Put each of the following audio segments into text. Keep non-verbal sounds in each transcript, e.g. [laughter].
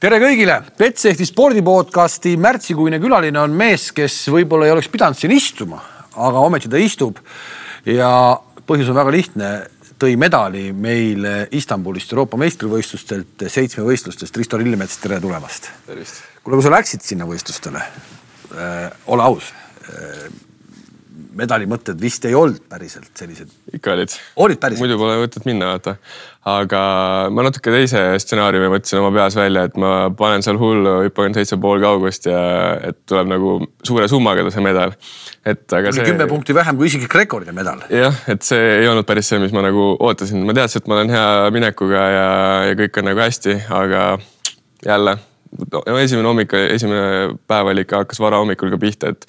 tere kõigile, Betsafe'i spordipodcasti märtsikuine külaline on mees, kes võib-olla ei oleks pidanud siin istuma, aga ometi ta istub. ja põhjus on väga lihtne, tõi medali meile Istanbulist Euroopa meistrivõistlustelt seitsmevõistlustest. Risto Lillemets, tere tulemast. kuule, kui sa läksid sinna võistlustele äh,, ole aus äh, medali mõtted vist ei olnud päriselt sellised. ikka olid. olid päriselt? muidu pole mõtet minna, vaata. aga ma natuke teise stsenaariumi mõtlesin oma peas välja, et ma panen seal hullu, hüppan seitse pool kaugust ja et tuleb nagu suure summaga see medal. et aga see. kümme punkti vähem kui isiklik rekordi medal. jah, et see ei olnud päris see, mis ma nagu ootasin, ma teadsin, et ma olen hea minekuga ja, ja kõik on nagu hästi, aga jälle no, esimene hommik, esimene päev oli ikka, hakkas varahommikul ka pihta, et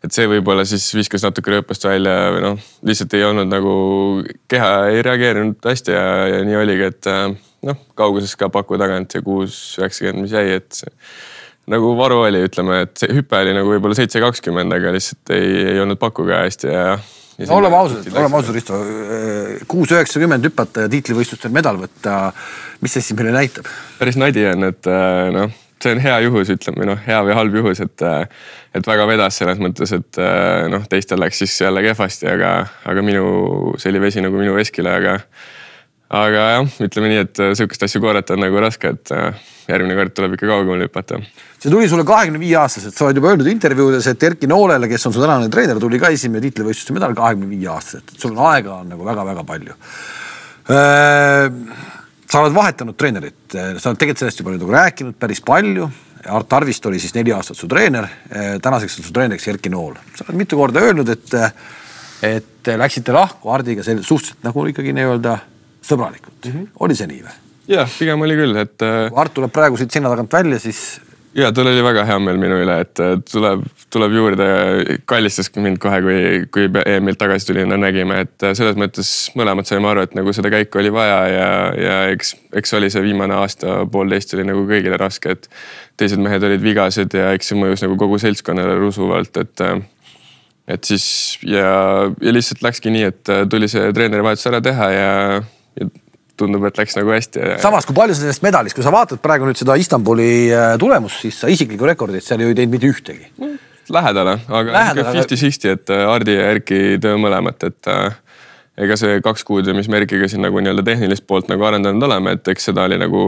et see võib-olla siis viskas natuke rööpast välja või noh, lihtsalt ei olnud nagu, keha ei reageerinud hästi ja, ja nii oligi, et äh, noh, kauguses ka paku tagant see kuus üheksakümmend, mis jäi, et nagu varu oli, ütleme, et see hüpe oli nagu võib-olla seitse kakskümmend, aga lihtsalt ei, ei olnud pakuga hästi ja no oleme ausad, oleme ausad, Risto, kuus üheksakümmend hüpata ja tiitlivõistlustel medal võtta, mis see siis meile näitab? päris nadi on, et äh, noh see on hea juhus, ütleme noh, hea või halb juhus, et, et väga vedas selles mõttes, et noh, teistel läks siis jälle kehvasti, aga, aga minu, see oli vesi nagu minu veskile, aga. Aga jah, ütleme nii, et sihukest asja korrata on nagu raske, et järgmine kord tuleb ikka kaugemale hüpata. see tuli sulle kahekümne viie aastaselt, sa oled juba öelnud intervjuudes, et Erki Noolele, kes on su tänane treener, tuli ka esimene tiitlivõistluste medal kahekümne viie aastaselt, et sul on aega on nagu väga-väga palju sa oled vahetanud treenerit, sa oled tegelikult sellest juba nagu rääkinud päris palju. Art Arvist oli siis neli aastat su treener, tänaseks on su treeneriks Erki Nool. sa oled mitu korda öelnud, et, et läksite lahku Hardiga suhteliselt nagu ikkagi nii-öelda sõbralikult mm. -hmm. oli see nii või? jah, pigem oli küll, et. kui Art tuleb praegu siit sinna tagant välja, siis ja tal oli väga hea meel minu üle, et tuleb, tuleb juurde, kallistas mind kohe, kui, kui EM-ilt tagasi tulin ja nägime, et selles mõttes mõlemad saime aru, et nagu seda käiku oli vaja ja, ja eks, eks oli see viimane aasta-poolteist oli nagu kõigile raske, et teised mehed olid vigased ja eks see mõjus nagu kogu seltskonnale rusuvalt, et et siis ja, ja lihtsalt läkski nii, et tuli see treenerivahetus ära teha ja tundub, et läks nagu hästi. samas, kui palju sa sellest medalist, kui sa vaatad praegu nüüd seda Istanbuli äh, tulemust, siis sa isiklikku rekordit seal ju ei teinud mitte ühtegi. Lähedale, aga fifty-sixty, et äh, Hardi ja Erki töö mõlemat, et äh, ega see kaks kuud, mis me Erkiga siin nagu nii-öelda tehnilist poolt nagu arendanud oleme, et eks seda oli nagu,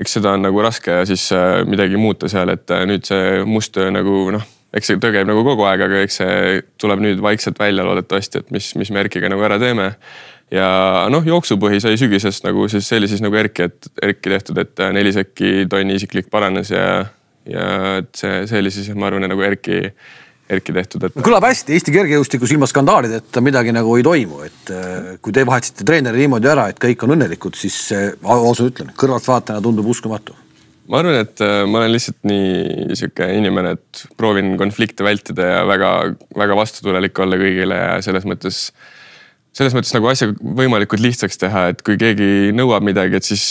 eks seda on nagu raske siis midagi muuta seal, et nüüd see must töö nagu noh, eks see töö käib nagu kogu aeg, aga eks see tuleb nüüd vaikselt välja loodetavasti, et mis, mis me Erkiga nagu ära teeme ja noh, jooksupõhi sai sügisest nagu siis see oli siis nagu Erki, et Erki tehtud, et neli sekki tonni isiklik paranes ja, ja et see, see oli siis, ma arvan, nagu Erki, Erki tehtud, et. kõlab hästi, Eesti kergejõustikus ilma skandaalideta midagi nagu ei toimu, et äh, kui te vahetasite treeneri niimoodi ära, et kõik on õnnelikud, siis ausalt ütlen, kõrvaltvaatajana tundub uskumatu ma arvan, et äh, ma olen lihtsalt nii sihuke inimene, et proovin konflikte vältida ja väga-väga vastutulelik olla kõigile ja selles mõttes selles mõttes nagu asja võimalikult lihtsaks teha, et kui keegi nõuab midagi, et siis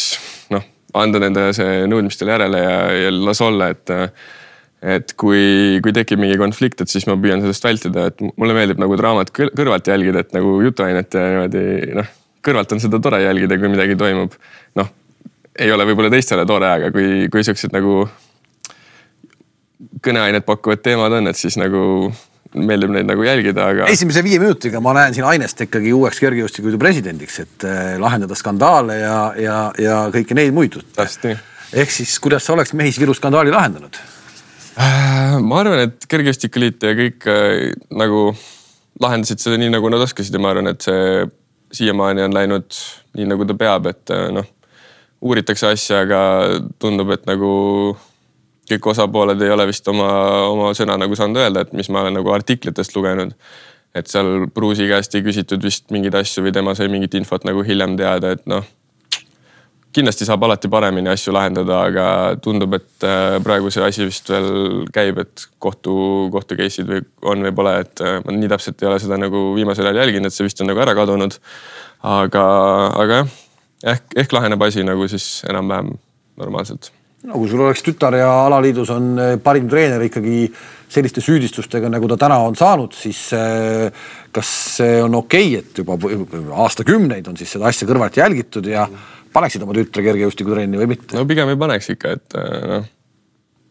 noh, anda nende see nõudmistele järele ja, ja las olla, et. et kui, kui tekib mingi konflikt, et siis ma püüan sellest vältida, et mulle meeldib nagu draamat kõrvalt jälgida, et nagu jutuainet ja niimoodi noh, kõrvalt on seda tore jälgida, kui midagi toimub. noh, ei ole võib-olla teistele tore, aga kui, kui siuksed nagu kõneainet pakkuvad teemad on, et siis nagu meeldib neid nagu jälgida, aga. esimese viie minutiga ma näen siin Ainest ikkagi uueks kergejõustikuliidu presidendiks, et äh, lahendada skandaale ja, ja, ja kõiki neid muid. nii. ehk siis, kuidas sa oleks Mehis-Viru skandaali lahendanud? Äh, ma arvan, et Kergejõustikuliit ja kõik äh, nagu lahendasid seda nii, nagu nad oskasid ja ma arvan, et see siiamaani on läinud nii, nagu ta peab, et noh, uuritakse asja, aga tundub, et nagu kõik osapooled ei ole vist oma, oma sõna nagu saanud öelda, et mis ma olen nagu artiklitest lugenud. et seal Pruusi käest ei küsitud vist mingeid asju või tema sai mingit infot nagu hiljem teada, et noh. kindlasti saab alati paremini asju lahendada, aga tundub, et äh, praegu see asi vist veel käib, et kohtu, kohtu case'id või on või pole, et äh, ma nii täpselt ei ole seda nagu viimasel ajal jälginud, et see vist on nagu ära kadunud. aga, aga jah, ehk, ehk laheneb asi nagu siis enam-vähem normaalselt no kui sul oleks tütar ja alaliidus on eh, parim treener ikkagi selliste süüdistustega, nagu ta täna on saanud, siis eh, kas see on okei okay,, et juba aastakümneid on siis seda asja kõrvalt jälgitud ja paneksid oma tütre kergejõustikutrenni või mitte? no pigem ei paneks ikka, et äh, noh,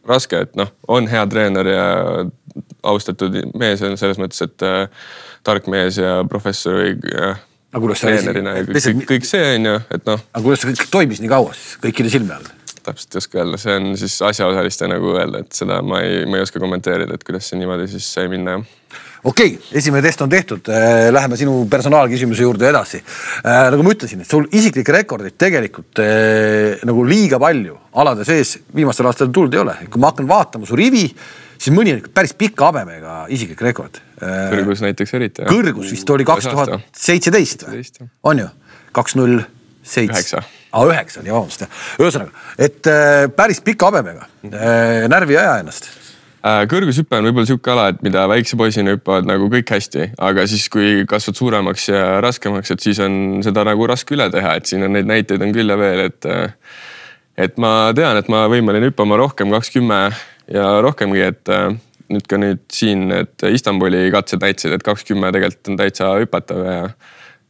raske, et noh, on hea treener ja austatud mees on selles mõttes, et äh, tark mees ja professor või jah. aga kuidas see ja kõik, kõik see on ju, et noh. aga kuidas see kõik toimis nii kaua siis kõikide silme all? Täpselt ei oska öelda, see on siis asjaosaliste nagu öelda, et seda ma ei, ma ei oska kommenteerida, et kuidas see niimoodi siis sai minna jah okei okay,, esimene test on tehtud, äh, läheme sinu personaalküsimuse juurde edasi. Äh, nagu ma ütlesin, et sul isiklikke rekordeid tegelikult eh, nagu liiga palju alade sees viimastel aastatel tulnud ei ole. kui ma hakkan vaatama su rivi, siis mõni on ikka päris pika habemega isiklik rekord. kõrgus näiteks eriti. kõrgus vist oli kaks tuhat seitseteist või? on ju? kaks null seitse. Aa, üheksa oli, vabandust jah. ühesõnaga, et äh, päris pika habemega äh,, närvi ei aja ennast äh, kõrgushüpe on võib-olla sihuke ala, et mida väikse poisina hüppavad nagu kõik hästi, aga siis, kui kasvad suuremaks ja raskemaks, et siis on seda nagu raske üle teha, et siin on neid näiteid on küll ja veel, et. Et ma tean, et ma võimeline hüppama rohkem, kaks kümme ja rohkemgi, et nüüd ka nüüd siin need Istanbuli katsed näitasid, et kaks kümme tegelikult on täitsa hüpatav ja,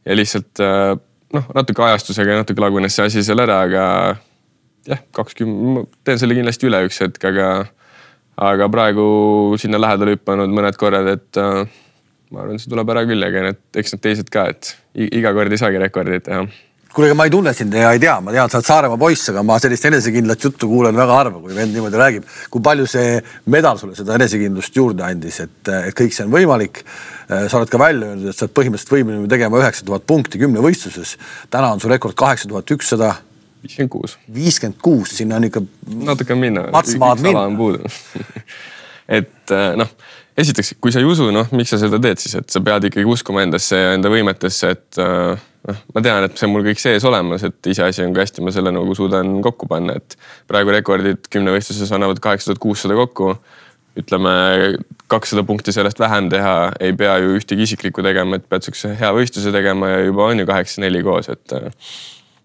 ja lihtsalt noh, natuke ajastusega ja natuke lagunes see asi seal ära, aga jah, kakskümmend, teen selle kindlasti üle üks hetk, aga, aga praegu sinna lähedale hüpanud mõned korrad, et äh, ma arvan, see tuleb ära küll ja need, eks need teised ka, et iga kord ei saagi rekordit teha kuule, ma ei tunne sind ja ei tea, ma tean, sa oled Saaremaa poiss, aga ma sellist enesekindlat juttu kuulen väga harva, kui vend niimoodi räägib. kui palju see medal sulle seda enesekindlust juurde andis, et, et kõik see on võimalik sa oled ka välja öelnud, et sa oled põhimõtteliselt võimeline tegema üheksa tuhat punkti kümnevõistluses. täna on su rekord kaheksa tuhat ükssada. viiskümmend kuus. viiskümmend kuus, sinna on ikka. natuke on minna. mats maad minna. [laughs] et äh, noh, esiteks, kui sa ei usu, noh, miks sa seda teed siis, et sa pead ikkagi uskuma endasse ja enda võimetesse, et äh, noh, ma tean, et see on mul kõik sees olemas, et iseasi on, kui hästi ma selle nagu suudan kokku panna, et praegu rekordid kümnevõistluses annavad kaheksa tuhat kuussada kokku ütleme kakssada punkti sellest vähem teha, ei pea ju ühtegi isiklikku tegema, et pead sihukese hea võistluse tegema ja juba on ju kaheksa neli koos, et.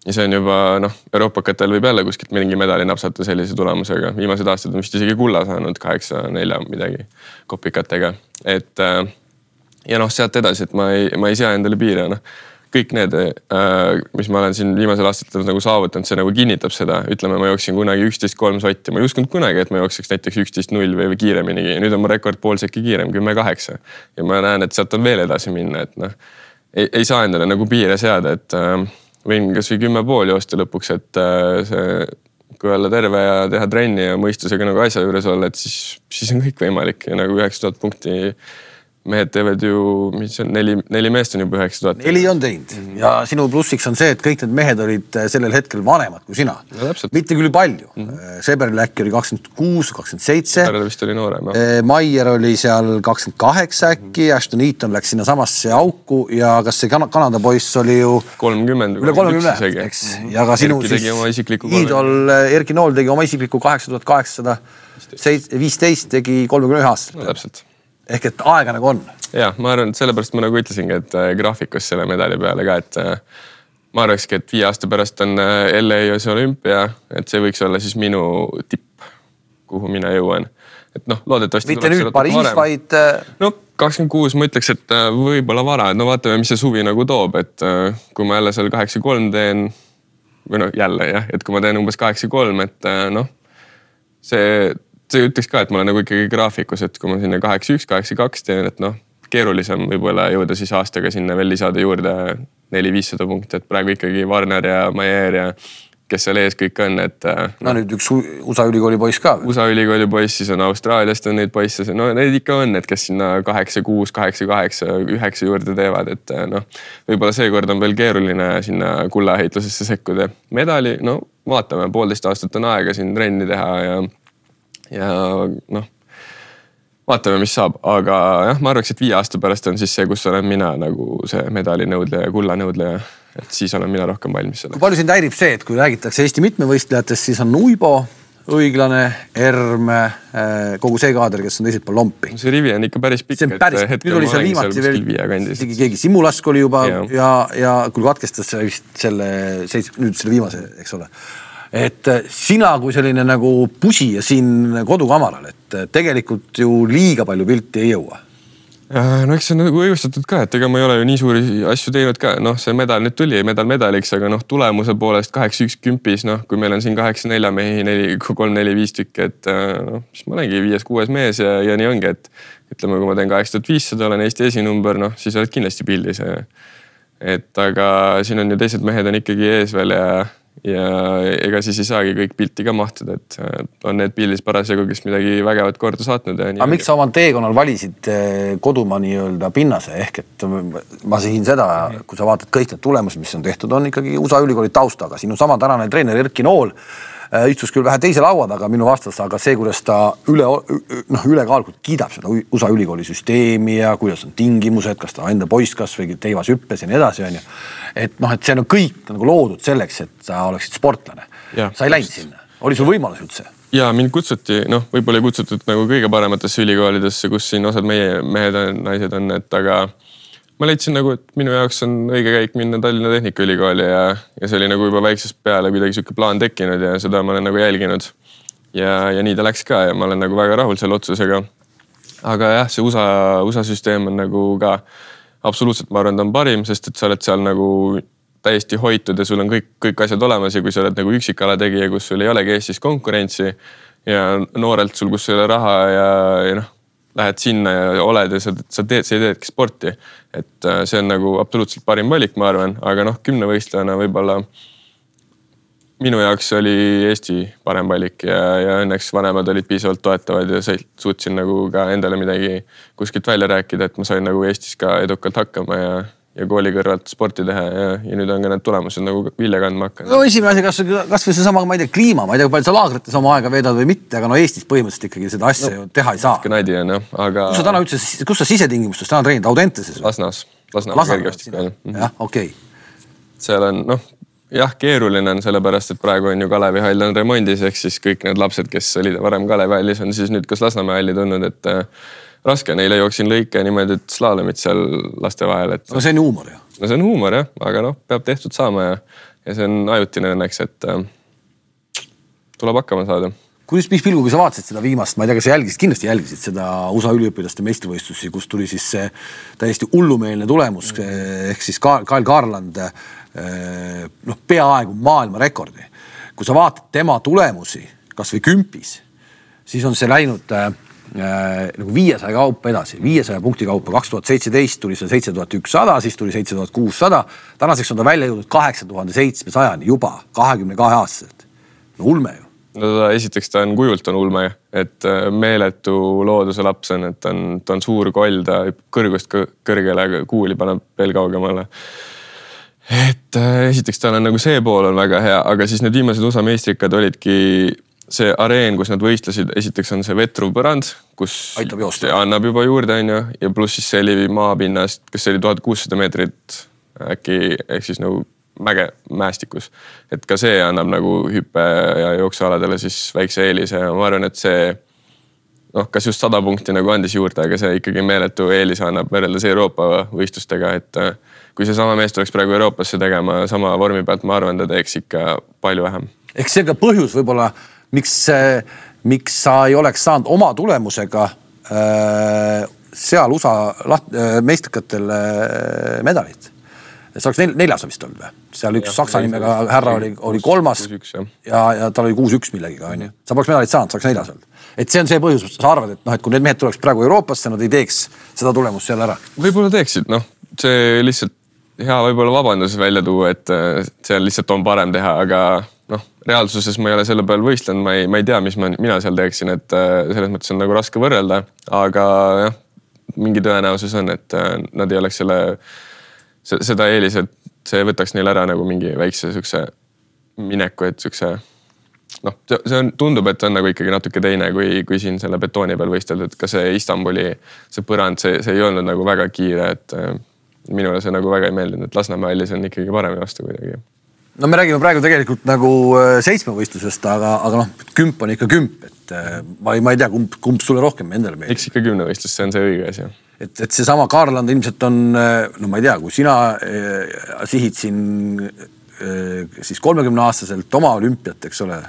ja see on juba noh, euroopakatel võib jälle kuskilt mingi medali napsata sellise tulemusega, viimased aastad on vist isegi kulla saanud kaheksa nelja midagi kopikatega, et. ja noh, sealt edasi, et ma ei, ma ei sea endale piire, noh kõik need, äh, mis ma olen siin viimasel aastatel nagu saavutanud, see nagu kinnitab seda, ütleme, ma jooksin kunagi üksteist kolm sotti, ma ei uskunud kunagi, et ma jookseks näiteks üksteist null või, kiireminigi, nüüd on mu rekord pool sekki kiirem, kümme kaheksa. ja ma näen, et sealt on veel edasi minna, et noh, ei, ei saa endale nagu piire seada, et äh, võin kasvõi kümme pool joosta lõpuks, et äh, see kui olla terve ja teha trenni ja mõistusega nagu asja juures olla, et siis, siis on kõik võimalik. Ja nagu üheksa tuhat punkti mehed teevad ju, mis see on, neli, neli meest on juba üheksa tuhat. neli on teinud mm -hmm. ja sinu plussiks on see, et kõik need mehed olid äh, sellel hetkel vanemad kui sina no,. mitte küll palju mm -hmm., Seberil äkki oli kakskümmend kuus, kakskümmend seitse. Seberil vist oli noorem jah. Äh, Maier oli seal kakskümmend kaheksa äkki mm, -hmm. Ashton Eaton läks sinnasamasse auku ja kas see Kanada poiss oli ju. kolmkümmend. üle kolmekümne, eks mm, -hmm. ja ka sinu Erki siis iidol Erki Nool tegi oma isikliku kaheksa tuhat kaheksasada viisteist tegi kolmekümne ühe aastaselt. no täpselt ehk et aega nagu on. ja ma arvan, et sellepärast ma nagu ütlesingi, et äh, graafikus selle medali peale ka, et äh, ma arvakski, et viie aasta pärast on äh, LA-s olümpia, et see võiks olla siis minu tipp, kuhu mina jõuan. et noh, loodetavasti. mitte nüüd Pariis, vaid. no kakskümmend kuus, ma ütleks, et võib-olla vara, et no vaatame, mis see suvi nagu toob, et kui ma jälle seal kaheksa kolm teen või noh, jälle jah, et kui ma teen umbes kaheksa kolm, et noh, see see ütleks ka, et ma olen nagu ikkagi graafikus, et kui ma sinna kaheksa üks, kaheksa kaks teen, et noh, keerulisem võib-olla jõuda siis aastaga sinna veel lisada juurde neli-viissada punkti, et praegu ikkagi Warner ja Maier ja kes seal ees kõik on, et. Äh, no nüüd üks USA ülikooli poiss ka. USA ülikooli poiss, siis on Austraaliast on neid poisse, no neid ikka on, et kes sinna kaheksa, kuus, kaheksa, kaheksa, üheksa juurde teevad, et äh, noh. võib-olla seekord on veel keeruline sinna kullaheitlusesse sekkuda. medali, no vaatame, poolteist aastat on aega siin trenni teha ja ja noh, vaatame, mis saab, aga jah, ma arvaks, et viie aasta pärast on siis see, kus olen mina nagu see medalinõudleja, kullanõudleja. et siis olen mina rohkem valmis selleks. palju sind häirib see, et kui räägitakse Eesti mitmevõistlejatest, siis on Uibo, õiglane, Erm, eh, kogu see kaader, kes on teiselt pool lompi. see rivi on ikka päris pikk. see on päris pikk, nüüd oli seal viimati veel, isegi keegi Simulask oli juba ja, ja, ja küll katkestas vist selle seits-, nüüd selle viimase, eks ole et äh, sina kui selline nagu pusija siin kodukamaral, et äh, tegelikult ju liiga palju pilti ei jõua. no eks see on nagu õigustatud ka, et ega ma ei ole ju nii suuri asju teinud ka, noh, see medal nüüd tuli, medal medaliks, aga noh, tulemuse poolest kaheksa, üks kümpis, noh, kui meil on siin kaheksa, nelja mehi, neli, kolm, neli, viis tükki, et noh, siis ma olengi viies-kuues mees ja, ja nii ongi, et ütleme, kui ma teen kaheksa tuhat viissada, olen Eesti esinumber, noh, siis oled kindlasti pildis. et aga siin on ju teised mehed on ikkagi ees veel ja ja ega siis ei saagi kõik pilti ka mahtuda, et on need pildis parasjagu, kes midagi vägevat korda saatnud. aga miks sa oma teekonnal valisid eh, kodumaa nii-öelda pinnase ehk et ma sihin seda, kui sa vaatad kõik need tulemused, mis on tehtud, on ikkagi USA ülikooli taustaga, sinu sama tänane treener Erki Nool istus küll vähe teise laua taga minu vastas, aga see, kuidas ta üle, noh, ülekaalukalt kiidab seda USA ülikooli süsteemi ja kuidas on tingimused, kas ta enda poiss kasvõi teivas hüppes ja nii edasi, onju. et noh, et see on kõik nagu loodud selleks, et sa oleksid sportlane. sa ei läinud sinna, oli sul võimalus üldse? ja mind kutsuti, noh, võib-olla ei kutsutud nagu kõige parematesse ülikoolidesse, kus siin osad meie mehed on, naised on, et aga ma leidsin nagu, et minu jaoks on õige käik minna Tallinna Tehnikaülikooli ja, ja see oli nagu juba väiksest peale kuidagi sihuke plaan tekkinud ja seda ma olen nagu jälginud. ja, ja nii ta läks ka ja ma olen nagu väga rahul selle otsusega. aga jah, see USA, USA süsteem on nagu ka absoluutselt, ma arvan, ta on parim, sest et sa oled seal nagu täiesti hoitud ja sul on kõik, kõik asjad olemas ja kui sa oled nagu üksikala tegija, kus sul ei olegi Eestis konkurentsi ja noorelt sul, kus ei ole raha ja, ja noh, lähed sinna ja oled ja sa, sa teed, sa teedki sporti. et äh, see on nagu absoluutselt parim valik, ma arvan, aga noh, kümnevõistlejana võib-olla minu jaoks oli Eesti parem valik ja, ja õnneks vanemad olid piisavalt toetavad ja suutsin nagu ka endale midagi kuskilt välja rääkida, et ma sain nagu Eestis ka edukalt hakkama ja ja kooli kõrvalt sporti teha ja, ja nüüd on ka need tulemused nagu vilja kandma hakanud. no esimene asi, kas, kasvõi seesama, ma ei tea, kliima, ma ei tea, kui palju sa laagrites oma aega veedad või mitte, aga no Eestis põhimõtteliselt ikkagi seda asja no, ju teha ei saa. nadi on jah, aga. kus sa täna üldse, kus sa sisetingimustes täna treenid, Audenteses? Lasnas, Lasna kergejõustik on. jah, okei okay.. seal on noh, jah, keeruline on sellepärast, et praegu on ju Kalevi hall on remondis, ehk siis kõik need lapsed, kes olid varem Kalevi hallis, on siis nüüd kas Lasnamäe halli tulnud, et raske, neile jooksin lõike niimoodi, et slaalomid seal laste vahel, et. no see on huumor ju. no see on huumor jah, aga noh, peab tehtud saama ja, ja see on ajutine õnneks, et äh, tuleb hakkama saada kuidas, mis pilguga sa vaatasid seda viimast, ma ei tea, kas sa jälgisid, kindlasti jälgisid seda USA üliõpilaste meistrivõistlusi, kus tuli siis see täiesti hullumeelne tulemus ehk siis Kael Kaarland äh, noh, peaaegu maailmarekordi. kui sa vaatad tema tulemusi kasvõi kümpis, siis on see läinud Äh, nagu viiesaja kaupa edasi, viiesaja punkti kaupa, kaks tuhat seitseteist tuli see seitse tuhat ükssada, siis tuli seitse tuhat kuussada. tänaseks on ta välja jõudnud kaheksa tuhande seitsmesajani juba kahekümne kahe aastaselt. no ulme ju. no ta esiteks ta on kujult on ulme, et äh, meeletu looduse laps on, et ta on, ta on suur koll, ta kõrgust kõrgele, kuuli paneb veel kaugemale et äh, esiteks tal on nagu see pool on väga hea, aga siis need viimased USA meistrikad olidki see areen, kus nad võistlesid, esiteks on see vetruv põrand, kus aitab joosta, annab juba juurde, onju, ja pluss siis see oli maapinnast, kas see oli tuhat kuussada meetrit äkki ehk siis nagu mäge mäestikus. et ka see annab nagu hüppe ja jooksualadele siis väikse eelise ja ma arvan, et see noh, kas just sada punkti nagu andis juurde, aga see ikkagi meeletu eelise annab võrreldes Euroopa võistlustega, et äh, kui seesama mees tuleks praegu Euroopasse tegema sama vormi pealt, ma arvan, ta teeks ikka palju vähem. eks see ka põhjus võib-olla miks, miks sa ei oleks saanud oma tulemusega äh, seal USA laht, äh, meistrikatel medalit? sa oleks nel, neljas vist olnud või? seal üks ja, saksa nimega härra oli, oli kolmas ja, ja tal oli kuus-üks millegiga onju. sa poleks medalit saanud, sa oleks neljas olnud. et see on see põhjus, sa arvad, et noh, et kui need mehed tuleks praegu Euroopasse, nad ei teeks seda tulemust seal ära? võib-olla teeksid, noh, see lihtsalt hea võib-olla vabandus välja tuua, et seal lihtsalt on parem teha, aga reaalsuses ma ei ole selle peal võistlenud, ma ei, ma ei tea, mis ma, mina seal teeksin, et äh, selles mõttes on nagu raske võrrelda, aga jah, mingi tõenäosus on, et äh, nad ei oleks selle, seda eelis, et see võtaks neil ära nagu mingi väikse siukse mineku, et siukse noh, see on, tundub, et on nagu ikkagi natuke teine, kui, kui siin selle betooni peal võistelda, et ka see Istanbuli, see põrand, see, see ei olnud nagu väga kiire, et äh, minule see nagu väga ei meeldinud, et Lasnamäe hallis on ikkagi parem vastu kuidagi no me räägime praegu tegelikult nagu äh, seitsmevõistlusest, aga, aga noh, kümp on ikka kümp, et äh, ma ei, ma ei tea, kumb, kumb sulle rohkem endale meeldib. eks ikka kümnevõistlus, see on see õige asi. et, et seesama Kaarland ilmselt on, äh, no ma ei tea, kui sina eh, sihid siin eh, siis kolmekümne aastaselt oma olümpiat, eks ole,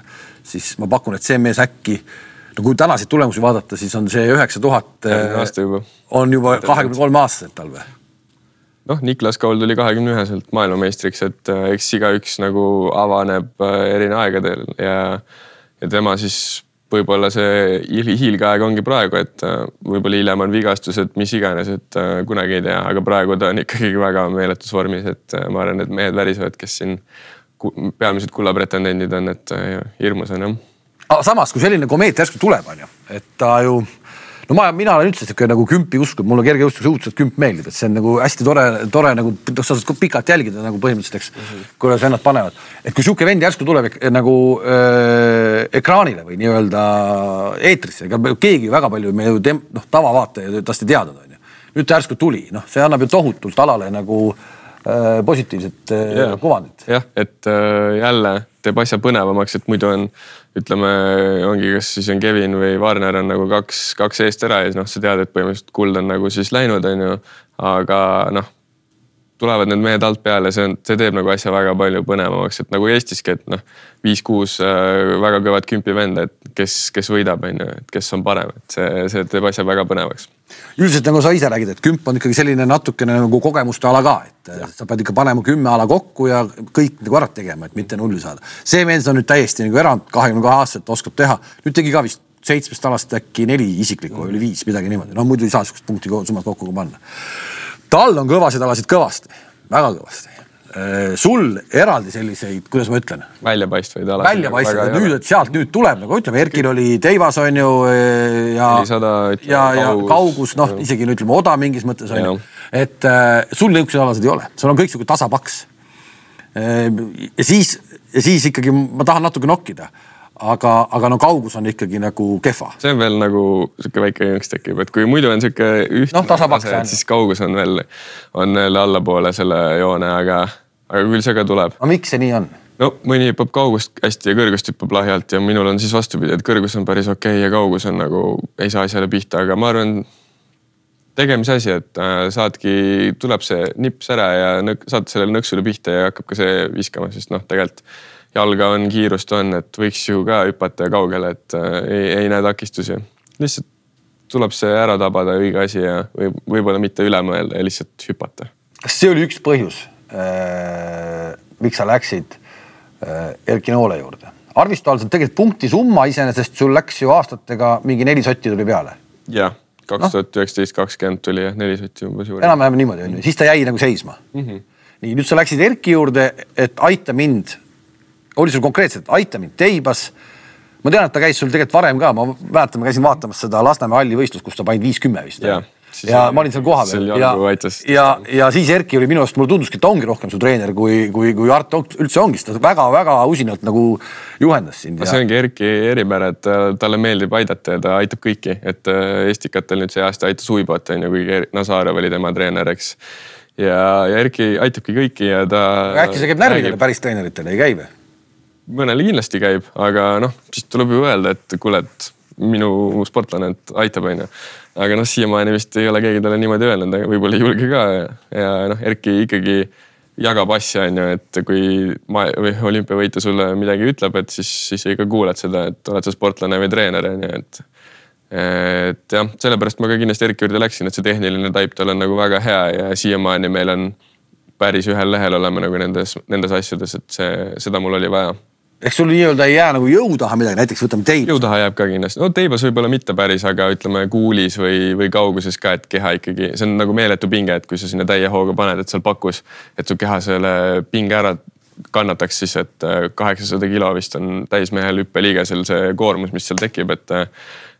siis ma pakun, et see mees äkki no kui tänaseid tulemusi vaadata, siis on see üheksa tuhat. on juba kahekümne kolme aastaselt tal või? Noh, Niklas Kaul tuli kahekümne üheselt maailmameistriks, et äh, eks igaüks nagu avaneb äh, erineval aegadel ja, ja tema siis võib-olla see hiilgeaeg ongi praegu, et äh, võib-olla hiljem on vigastused, mis iganes, et kunagi ei tea, aga praegu ta on ikkagi väga meeletus vormis, et ma arvan, et mehed värisevad, kes siin peamised kullapretendendid on, et hirmus on jah. samas, kui selline komeet järsku tuleb, on ju, et ta ju no ma, mina olen üldse sihuke nagu kümpi usku, mulle kergejõustus õudselt kümp meeldib, et see on nagu hästi tore, tore nagu, noh, sa saad pikalt jälgida nagu põhimõtteliselt, eks mm -hmm., kuidas vennad panevad. et kui sihuke vend järsku tuleb nagu äh, ekraanile või nii-öelda eetrisse, ega keegi väga palju me ju tem-, noh, tavavaataja tast ei teadnud, onju. nüüd ta järsku tuli, noh, see annab ju tohutult alale nagu äh, positiivset äh, yeah. kuvandit. jah, et äh, jälle teeb asja põnevamaks, et muidu on ütleme, ongi, kas siis on Kevin või Warner on nagu kaks, kaks eest ära ja siis noh, sa tead, et põhimõtteliselt kuld on nagu siis läinud, on ju. aga noh, tulevad need mehed alt peale, see on, see teeb nagu asja väga palju põnevamaks, et nagu Eestiski, et noh, viis-kuus äh, väga kõvat kümpi venda, et kes, kes võidab, on ju, et kes on parem, et see, see teeb asja väga põnevaks üldiselt nagu sa ise räägid, et kümp on ikkagi selline natukene nagu kogemuste ala ka, et ja. sa pead ikka panema kümme ala kokku ja kõik nagu ära tegema, et mitte nulli saada. see mees on nüüd täiesti nagu erand, kahekümne kahe aastaselt oskab teha, nüüd tegi ka vist seitsmest alast äkki neli isiklikku või oli viis, midagi niimoodi, no muidu ei saa sihukest punkti summat kokku panna. Tal on kõvasid alasid kõvasti, väga kõvasti Äh, sul eraldi selliseid, kuidas ma ütlen? väljapaistvaid alasid. väljapaistvaid, nüüd, et sealt nüüd tuleb nagu ütleme, Erkil oli Teivas on ju äh, ja. ja, ja kaugus, noh, isegi ütleme Oda mingis mõttes on ju. et äh, sul niisuguseid alasid ei ole, sul on kõik sihuke tasapaks äh,. ja siis, ja siis ikkagi ma tahan natuke nokkida aga, aga no kaugus on ikkagi nagu kehva. see on veel nagu sihuke väike jõnks tekib, et kui muidu on sihuke ühtne no, tasapaks, siis kaugus on veel, on veel allapoole selle joone, aga aga küll see ka tuleb. aga miks see nii on? no mõni hüppab kaugust hästi ja kõrgust hüppab lahjalt ja minul on siis vastupidi, et kõrgus on päris okei okay ja kaugus on nagu ei saa asjale pihta, aga ma arvan. tegemise asi, et äh, saadki, tuleb see nips ära ja nõk, saad sellele nõksule pihta ja hakkab ka see viskama, sest noh, tegelikult jalga on, kiirust on, et võiks ju ka hüpata kaugele, et äh, ei, ei näe takistusi. lihtsalt tuleb see ära tabada, õige asi ja või võib-olla mitte üle mõelda ja lihtsalt hüpata. kas see oli üks põhjus, Äh, miks sa läksid äh, Erki Noole juurde? arvestades tegelikult punkti summa iseenesest sul läks ju aastatega mingi neli sotti tuli peale. jah, kaks tuhat üheksateist, kakskümmend tuli jah, neli sotti umbes juurde. enam-vähem niimoodi on ju, siis ta jäi nagu seisma mm. -hmm. nii, nüüd sa läksid Erki juurde, et aita mind. Oli sul konkreetselt, aita mind teibas ma tean, et ta käis sul tegelikult varem ka, ma mäletan, ma käisin vaatamas seda Lasnamäe halli võistlust, kus ta pani viis kümme vist ja ma olin seal kohapeal ja, ja, ja siis Erki oli minu arust, mulle tunduski, et ta ongi rohkem su treener kui, kui, kui Art üldse ongi, sest ta väga-väga usinalt nagu juhendas sind. Ja... see ongi Erki eripära, et talle meeldib aidata ja ta aitab kõiki, et äh, Estikatel nüüd see aasta aitas Uiboot on ju, kuigi Nazarev oli tema treener, eks. ja, ja Erki aitabki kõiki ja ta. äkki see käib närvidele päris treeneritele, ei käi või? Mõnele kindlasti käib, aga noh, siis tuleb ju öelda, et kuule, et minu sportlane, et aitab, onju aga noh, siiamaani vist ei ole keegi talle niimoodi öelnud, aga võib-olla ei julge ka ja, ja noh, Erki ikkagi jagab asja, on ju, et kui ma või olümpiavõitja sulle midagi ütleb, et siis, siis sa ikka kuulad seda, et oled sa sportlane või treener, on ju, et. et jah, sellepärast ma ka kindlasti Erki juurde läksin, et see tehniline taip tal on nagu väga hea ja siiamaani meil on päris ühel lehel oleme nagu nendes, nendes asjades, et see, seda mul oli vaja eks sul nii-öelda ei jää nagu jõu taha midagi, näiteks võtame teibas. jõu taha jääb ka kindlasti, no teibas võib-olla mitte päris, aga ütleme kuulis või, või kauguses ka, et keha ikkagi, see on nagu meeletu pinge, et kui sa sinna täie hooga paned, et seal pakus, et su keha selle pinge ära kannataks siis, et äh, kaheksasada kilo vist on täismehel hüppeliigesel see koormus, mis seal tekib, et. Äh,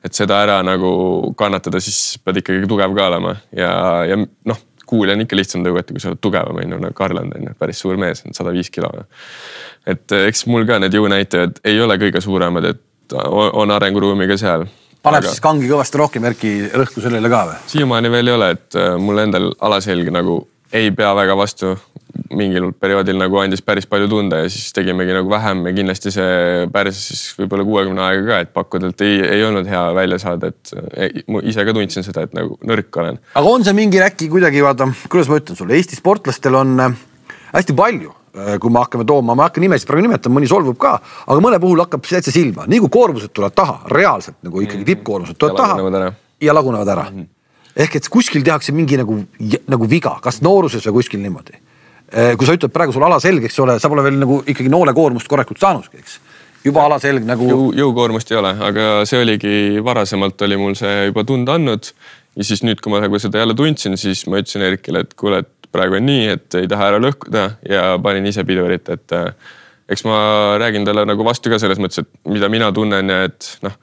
et seda ära nagu kannatada, siis pead ikkagi tugev ka olema ja, ja noh kuuli on ikka lihtsam tõugata, kui sa oled tugevam, on ju, nagu Garland on ju, päris suur mees, sada viis kilo. et eh, eks mul ka need jõunäitajad ei ole kõige suuremad, et on arenguruumi ka seal. paneb aga... siis kangi kõvasti rohkem Erki rõhku sellele ka või? siiamaani veel ei ole, et eh, mul endal alaselg nagu ei pea väga vastu mingil perioodil nagu andis päris palju tunda ja siis tegimegi nagu vähem ja kindlasti see päris siis võib-olla kuuekümne aega ka, et pakkuda, et ei, ei olnud hea välja saada, et ei, ma ise ka tundsin seda, et nagu nõrk olen. aga on see mingi äkki kuidagi vaata, kuidas ma ütlen sulle, Eesti sportlastel on äh, hästi palju kui me hakkame tooma, ma ei hakka nimesid praegu nimetama, mõni solvub ka, aga mõne puhul hakkab täitsa silma, nii kui koormused tulevad taha, reaalselt nagu ikkagi mhm. tippkoormused tulevad taha ja lagunevad ära mm. -hmm. ehk et kuskil tehakse mingi nagu, nagu viga, kas nooruses või kuskil niimoodi. Äh, kui sa ütled praegu sul ala selge, eks ole, sa pole veel nagu ikkagi noole koormust korralikult saanudki, eks juba alaselg nagu Jõu,. jõukoormust ei ole, aga see oligi varasemalt oli mul see juba tunda andnud. ja siis nüüd, kui ma nagu seda jälle tundsin, siis ma ütlesin Erkile, et kuule, et praegu on nii, et ei taha ära lõhkuda ja panin ise pidurit, et äh, eks ma räägin talle nagu vastu ka selles mõttes, et mida mina tunnen ja et noh,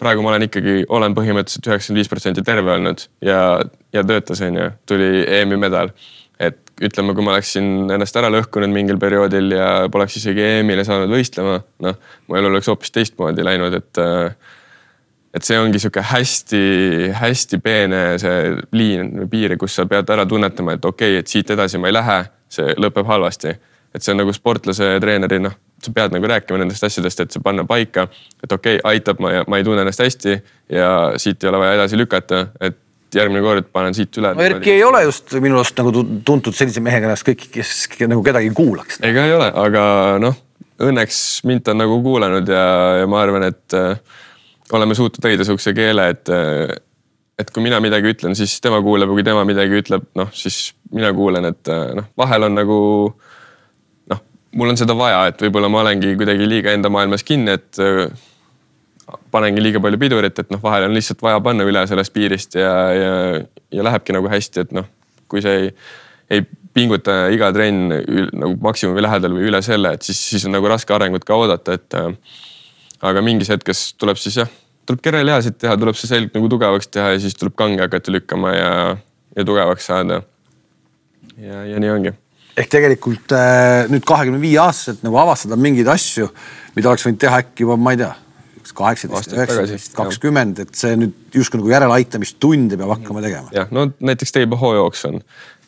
praegu ma olen ikkagi, olen põhimõtteliselt üheksakümmend viis protsenti terve olnud ja, ja töötas, on ju, tuli EM-i medal. Ütleme, kui ma oleksin ennast ära lõhkunud mingil perioodil ja poleks isegi EM-ile saanud võistlema, noh, mu elu oleks hoopis teistmoodi läinud, et et see ongi sihuke hästi-hästi peene see liin või piir, kus sa pead ära tunnetama, et okei okay,, et siit edasi ma ei lähe, see lõpeb halvasti. et see on nagu sportlase, treeneri, noh, sa pead nagu rääkima nendest asjadest, et see panna paika, et okei okay,, aitab, ma, ma ei tunne ennast hästi ja siit ei ole vaja edasi lükata, et järgmine kord panen siit üle. no Erki ei ole just minu arust nagu tuntud sellise mehega ennast kõik, kes nagu kedagi kuulaks. ega ei ole, aga noh, õnneks mind on nagu kuulanud ja, ja ma arvan, et äh, oleme suutnud leida sihukese keele, et, et kui mina midagi ütlen, siis tema kuuleb ja kui tema midagi ütleb, noh siis mina kuulen, et noh, vahel on nagu noh, mul on seda vaja, et võib-olla ma olengi kuidagi liiga enda maailmas kinni, et panengi liiga palju pidurit, et noh, vahel on lihtsalt vaja panna üle sellest piirist ja, ja, ja lähebki nagu hästi, et noh, kui see ei, ei pinguta iga trenn nagu maksimumi lähedal või üle selle, et siis, siis on nagu raske arengut ka oodata, et aga mingis hetkes tuleb siis jah, tuleb kerelihasid teha, tuleb see selg nagu tugevaks teha ja siis tuleb kange hakata lükkama ja, ja tugevaks saada. ja, ja nii ongi. ehk tegelikult äh, nüüd kahekümne viie aastaselt nagu avastada mingeid asju, mida oleks võinud teha äkki juba, ma ei tea, kaheksateist, üheksateist, kakskümmend, et see nüüd justkui nagu järeleaitamistunde peab hakkama tegema. jah, no näiteks teiba hooajooks on,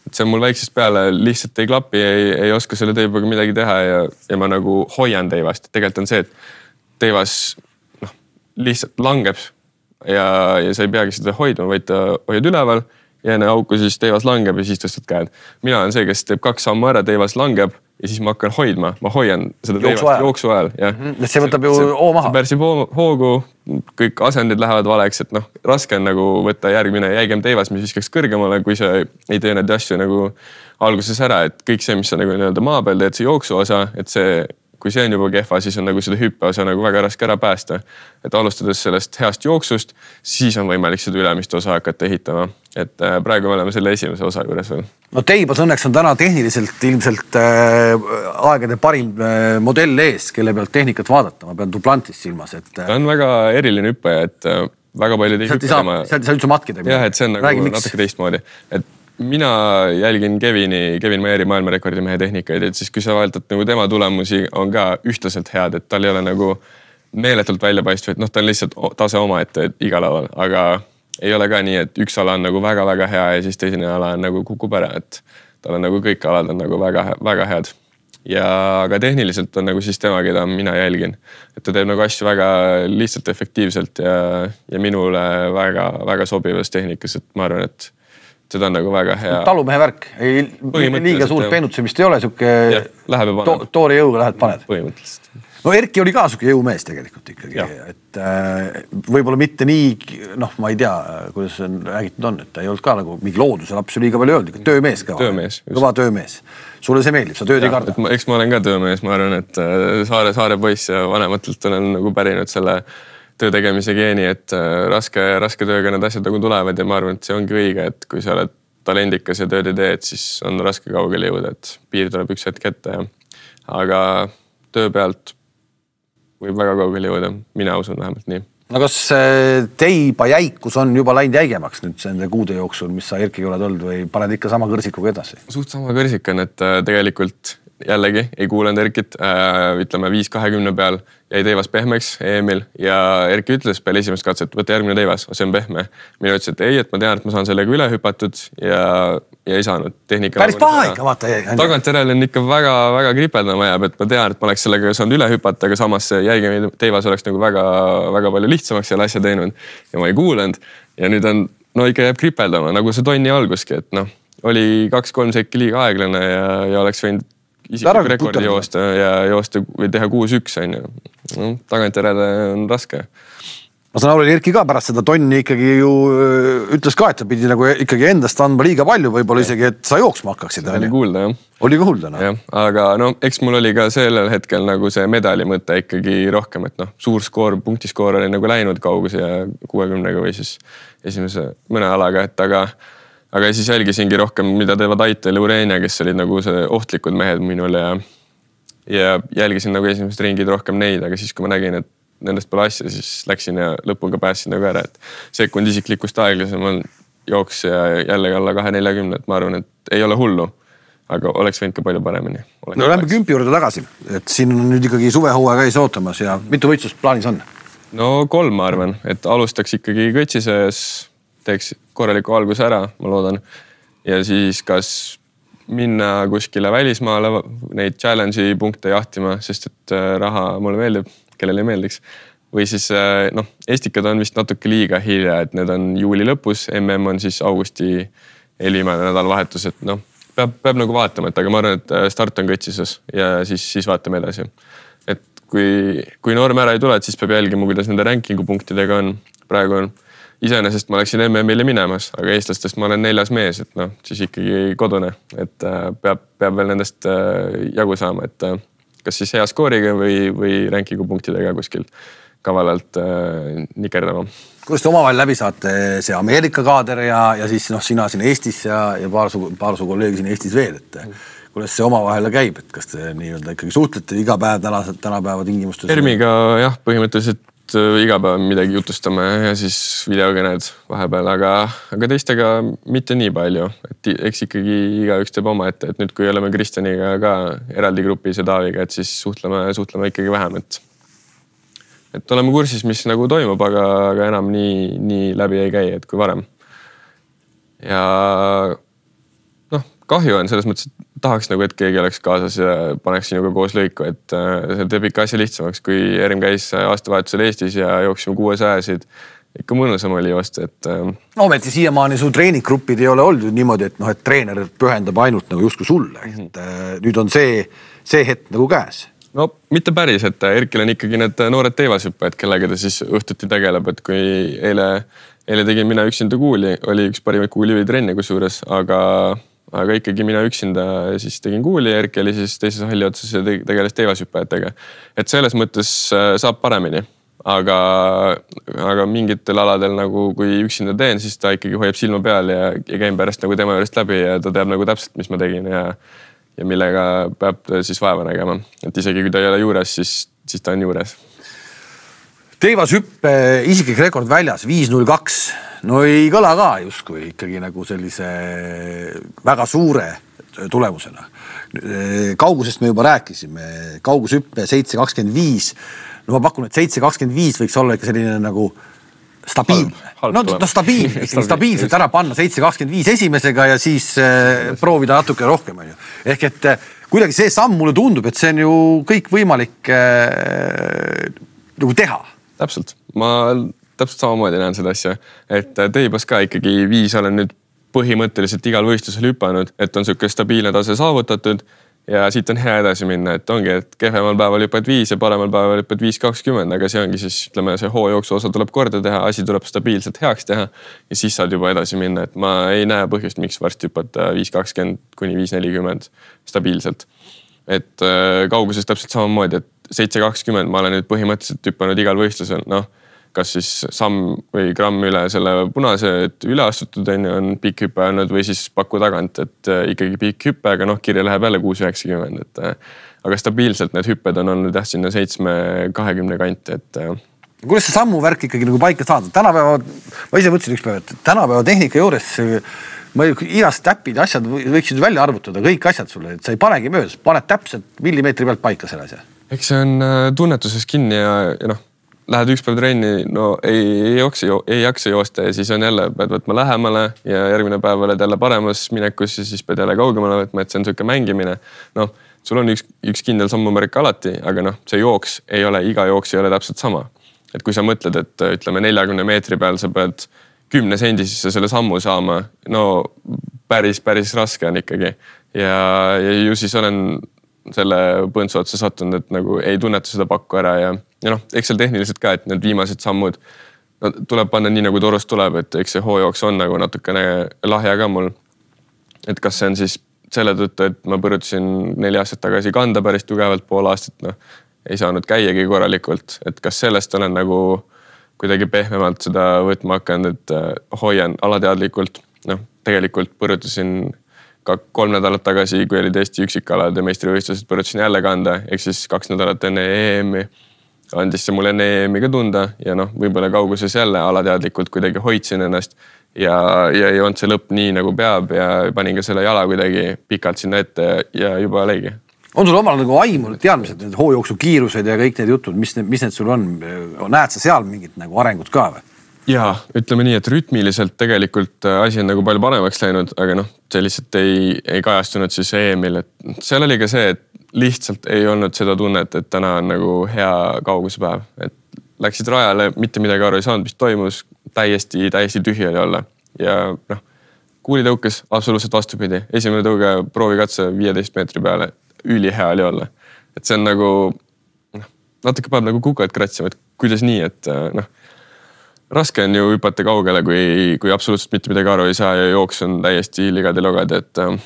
et see on mul väiksest peale lihtsalt ei klapi, ei, ei oska selle teibaga midagi teha ja, ja ma nagu hoian teivast, tegelikult on see, et teivas noh, lihtsalt langeb ja, ja sa ei peagi seda hoidma, vaid hoiad üleval ja enne auku siis teivas langeb ja siis tõstad käed. mina olen see, kes teeb kaks sammu ära, teivas langeb ja siis ma hakkan hoidma, ma hoian seda ajal. jooksu ajal, jah mm. -hmm. see võtab ju hoo maha. pärsib hoogu, kõik asendid lähevad valeks, et noh, raske on nagu võtta järgmine jäigem teivas, mis viskaks kõrgemale, kui sa ei tee neid asju nagu alguses ära, et kõik see, mis sa nagu nii-öelda maa peal teed, see jooksu osa, et see kui see on juba kehva, siis on nagu seda hüppeosa nagu väga raske ära päästa. et alustades sellest heast jooksust, siis on võimalik seda ülemist osa hakata ehitama. Et äh, praegu me oleme selle esimese osa juures veel. no Teibas õnneks on täna tehniliselt ilmselt äh, aegade parim äh, modell ees, kelle pealt tehnikat vaadata, ma pean Duplantist silmas, et äh.... ta on väga eriline hüppaja, et äh, väga paljud ei hüppa tema. sealt ei saa üldse matkida. jah, et see on nagu Räägi, natuke teistmoodi, et mina jälgin Kevini, Kevin Meeri maailmarekordi mehe tehnikaid, et siis kui sa vaatad nagu tema tulemusi on ka ühtlaselt head, et tal ei ole nagu meeletult väljapaistvaid, noh, ta on lihtsalt tase omaette igal alal, aga ei ole ka nii, et üks ala on nagu väga-väga hea ja siis teine ala on nagu kukub ära, et tal on nagu kõik alad on nagu väga-väga head. ja ka tehniliselt on nagu siis tema, keda mina jälgin, et ta teeb nagu asju väga lihtsalt, efektiivselt ja, ja minule väga-väga sobivas tehnikas, et ma arvan, et seda on nagu väga hea. talumehe värk, ei liiga suurt peenutsemist ei ole, sihuke to, toore jõuga lähed, paned. põhimõtteliselt. No Erki oli ka sihuke jõumees tegelikult ikkagi, et äh, võib-olla mitte nii noh, ma ei tea, kuidas on räägitud on, et ta ei olnud ka nagu mingi looduse laps liiga palju ei olnud, ikka töömees ka. töömees. kõva töömees. sulle see meeldib, sa tööd ja, ei karda? eks ma olen ka töömees, ma arvan, et äh, saare, saare poiss ja vanematelt olen nagu pärinud selle töö tegemise geeni, et äh, raske, raske tööga need asjad nagu tulevad ja ma arvan, et see ongi õige, et kui sa oled talendikas ja tööd ei tee, et siis on raske kaugele jõuda, et piir tuleb üks hetk ette ja. aga töö pealt võib väga kaugele jõuda, mina usun vähemalt nii no kas teiba jäikus on juba läinud jäigemaks nüüd nende kuude jooksul, mis sa Erkiga oled olnud või paned ikka sama kõrsikuga edasi? suht sama kõrsik on, et äh, tegelikult jällegi ei kuulanud Erkit äh,, ütleme viis kahekümne peal jäi teivas pehmeks EM-il ja Erki ütles peale esimest katset, võta järgmine teivas, see on pehme. mina ütlesin, et ei, et ma tean, et ma saan sellega üle hüpatud ja, ja ei saanud. päris paha ikka vaata. tagantjärele on ikka väga-väga kripeldama jääb, et ma tean, et ma oleks sellega saanud üle hüpata, aga samas see jäigem teivas oleks nagu väga-väga palju lihtsamaks selle asja teinud ja ma ei kuulanud. ja nüüd on, no ikka jääb kripeldama nagu see tonni alguski, et noh, oli kaks-kolm sekki liiga aeglane ja, ja oleks võinud isikliku rekordi joosta ja joosta või teha kuus-üks on ju. noh, tagantjärele on raske ma saan aru, Erki ka pärast seda tonni ikkagi ju ütles ka, et ta pidi nagu ikkagi endast andma liiga palju, võib-olla isegi, et sa jooksma hakkaksid. oli kuulda jah. oli kuulda noh. jah, aga no eks mul oli ka sellel hetkel nagu see medali mõte ikkagi rohkem, et noh, suur skoor, punktiskoor oli nagu läinud kauguse ja kuuekümnega või siis esimese mõne alaga, et aga aga siis jälgisingi rohkem, mida teevad Aitel ja Ureenia, kes olid nagu see ohtlikud mehed minule ja ja jälgisin nagu esimesed ringid rohkem neid, aga siis, kui ma nägin, et nendest pole asja, siis läksin ja lõpuga päästsin nagu ära, et sekund isiklikust aeglasemal jooks ja jällegi alla kahe neljakümne, et ma arvan, et ei ole hullu. aga oleks võinud ka palju paremini. no lähme kümpi juurde tagasi, et siin on nüüd ikkagi suvehooaeg ees ootamas ja mitu võistlust plaanis on? no kolm, ma arvan, et alustaks ikkagi kõtsi sees, teeks korraliku alguse ära, ma loodan. ja siis kas minna kuskile välismaale neid challenge'i punkte jahtima, sest et äh, raha mulle meeldib kellele ei meeldiks. või siis äh, noh, Estikad on vist natuke liiga hilja, et need on juuli lõpus, mm on siis augusti eelviimane nädalavahetus, et noh, peab, peab nagu vaatama, et aga ma arvan, et äh, start on kõtsises ja siis, siis vaatame edasi. et kui, kui norm ära ei tule, et siis peab jälgima, kuidas nende ranking'u punktidega on. praegu on, iseenesest ma läksin MM-ile minemas, aga eestlastest ma olen neljas mees, et noh, siis ikkagi kodune, et äh, peab, peab veel nendest jagu saama, et kas siis hea skooriga või, või ranking'u punktidega kuskil kavalalt äh, nikerdama. kuidas te omavahel läbi saate, see Ameerika kaader ja, ja siis noh, sina siin Eestis ja, ja paar su, paar su kolleegi siin Eestis veel, et kuidas see omavahel käib, et kas te nii-öelda ikkagi suhtlete iga päev tänased, tänapäeva tingimustes? ERM-iga jah, põhimõtteliselt Äh, iga päev midagi jutustame ja siis videokõned vahepeal, aga, aga teistega mitte nii palju, et eks ikkagi igaüks teeb omaette, et nüüd, kui oleme Kristjaniga ka eraldi grupis ja Taaviga, et siis suhtleme, suhtleme ikkagi vähem, et. et oleme kursis, mis nagu toimub, aga, aga enam nii, nii läbi ei käi, et kui varem. ja noh, kahju on selles mõttes, et tahaks nagu, et keegi oleks kaasas ja paneks sinuga koos lõiku, et äh, see teeb ikka asja lihtsamaks, kui Erim käis aastavahetusel Eestis ja jooksime kuuesajasid. ikka mõnusam oli joosta, et. Äh, no ometi siiamaani su treeninggrupid ei ole olnud ju niimoodi, et noh, et treener pühendab ainult nagu justkui sulle, et mm -hmm. nüüd on see, see hetk nagu käes no mitte päris, et Erkil on ikkagi need noored teivashüppajad, kellega ta siis õhtuti tegeleb, et kui eile, eile tegin mina üksinda kuuli, oli üks parimaid kuulitrenne kusjuures, aga aga ikkagi mina üksinda siis tegin kuuli, Erki oli siis teises halli otsas ja tegeles teivashüppajatega. et selles mõttes äh, saab paremini, aga, aga mingitel aladel nagu, kui üksinda teen, siis ta ikkagi hoiab silma peal ja, ja käin pärast nagu tema juurest läbi ja ta teab nagu täpselt, mis ma tegin ja, ja millega peab siis vaeva nägema, et isegi kui ta ei ole juures, siis, siis ta on juures teivashüppe isiklik rekord väljas viis null kaks no ei kõla ka justkui ikkagi nagu sellise väga suure tulemusena. kaugusest me juba rääkisime, kaugushüppe seitse kakskümmend viis. no ma pakun, et seitse kakskümmend viis võiks olla ikka selline nagu stabiilne, no, no stabiilne, [laughs] ikkagi stabiilselt ära panna seitse kakskümmend viis esimesega ja siis äh, proovida natuke rohkem, onju. ehk et äh, kuidagi see samm mulle tundub, et see on ju kõik võimalik äh, nagu teha. Täpselt, ma täpselt samamoodi näen seda asja, et äh, teibas ka ikkagi viis olen nüüd põhimõtteliselt igal võistlusel hüpanud, et on sihuke stabiilne tase saavutatud ja siit on hea edasi minna, et ongi, et kehvemal päeval hüppad viis ja paremal päeval hüppad viis kakskümmend, aga see ongi siis ütleme, see hoojooksu osa tuleb korda teha, asi tuleb stabiilselt heaks teha. ja siis saad juba edasi minna, et ma ei näe põhjust, miks varsti hüpata viis kakskümmend kuni viis nelikümmend stabiilselt. et äh, kauguses täpselt samamoodi, et seitse kakskümmend ma olen nüüd põhimõtteliselt hüpanud igal võistlusel, noh kas siis samm või gramm üle selle punase, et üle astutud on ju, on pikk hüpe olnud või siis paku tagant, et äh, ikkagi pikk hüpe, aga noh, kirja läheb jälle kuus üheksakümmend, et. Äh, aga stabiilselt need hüpped on olnud jah, sinna seitsme, kahekümne kanti, et äh, kuidas see sammuvärk ikkagi nagu paika saada, tänapäeva, ma ise mõtlesin ükspäev, et tänapäeva tehnika juures ma igast äpid, asjad võiksid välja arvutada, kõik asjad sulle, et sa ei panegi mööda, paned täpselt millimeetri pealt paika selle asja. Eks see on tunnetuses kinni ja, ja noh, lähed üks päev trenni, no ei, ei jookse, ei jaksa joosta ja siis on jälle, pead võtma lähemale ja järgmine päev oled jälle paremas minekus ja siis pead jälle kaugemale võtma, et see on sihuke mängimine. noh, sul on üks, üks kindel sammumärk alati, aga noh, see jooks ei ole, iga jooks ei ole täpselt sama. et kui sa mõtled, et ütleme neljakümne meetri peal sa pead kümne sendi sisse selle sammu saama, no päris, päris raske on ikkagi ja, ja ju siis olen selle põntsu otsa sattunud, et nagu ei tunneta seda pakku ära ja, ja noh, eks seal tehniliselt ka, et need viimased sammud no, tuleb panna nii nagu torust tuleb, et eks see hooajooks on nagu natukene lahja ka mul. et kas see on siis selle tõttu, et ma põrutasin neli aastat tagasi kanda päris tugevalt, pool aastat noh, ei saanud käiagi korralikult, et kas sellest olen nagu kuidagi pehmemalt seda võtma hakanud, et äh, hoian alateadlikult, noh, tegelikult põrutasin kolm nädalat tagasi, kui olid Eesti üksikalade meistrivõistlused, põrutasin jälle kanda, ehk siis kaks nädalat enne EM-i andis see mulle enne EM-i ka tunda ja noh, võib-olla kauguses jälle alateadlikult kuidagi hoidsin ennast ja, ja ei olnud see lõpp nii nagu peab ja panin ka selle jala kuidagi pikalt sinna ette ja juba lõigi. on sul omal nagu aimu, teadmised, need hoojooksu kiirused ja kõik need jutud, mis, mis need sul on, näed sa seal mingit nagu arengut ka või? Ja ütleme nii, et rütmiliselt tegelikult äh, asi on nagu palju paremaks läinud, aga noh, see lihtsalt ei, ei kajastunud siis EM-il, et seal oli ka see, et lihtsalt ei olnud seda tunnet, et täna on nagu hea kauguspäev, et läksid rajale, mitte midagi aru ei saanud, mis toimus, täiesti, täiesti tühi oli olla ja noh, kuulitõukes absoluutselt vastupidi, esimene tõuge proovikatse viieteist meetri peale, ülihea oli olla. et see on nagu noh, natuke paneb nagu kukat kratsima, et kuidas nii, et noh raske on ju hüpata kaugele, kui, kui absoluutselt mitte midagi aru ei saa ja jooks on täiesti ligad-logad, et äh,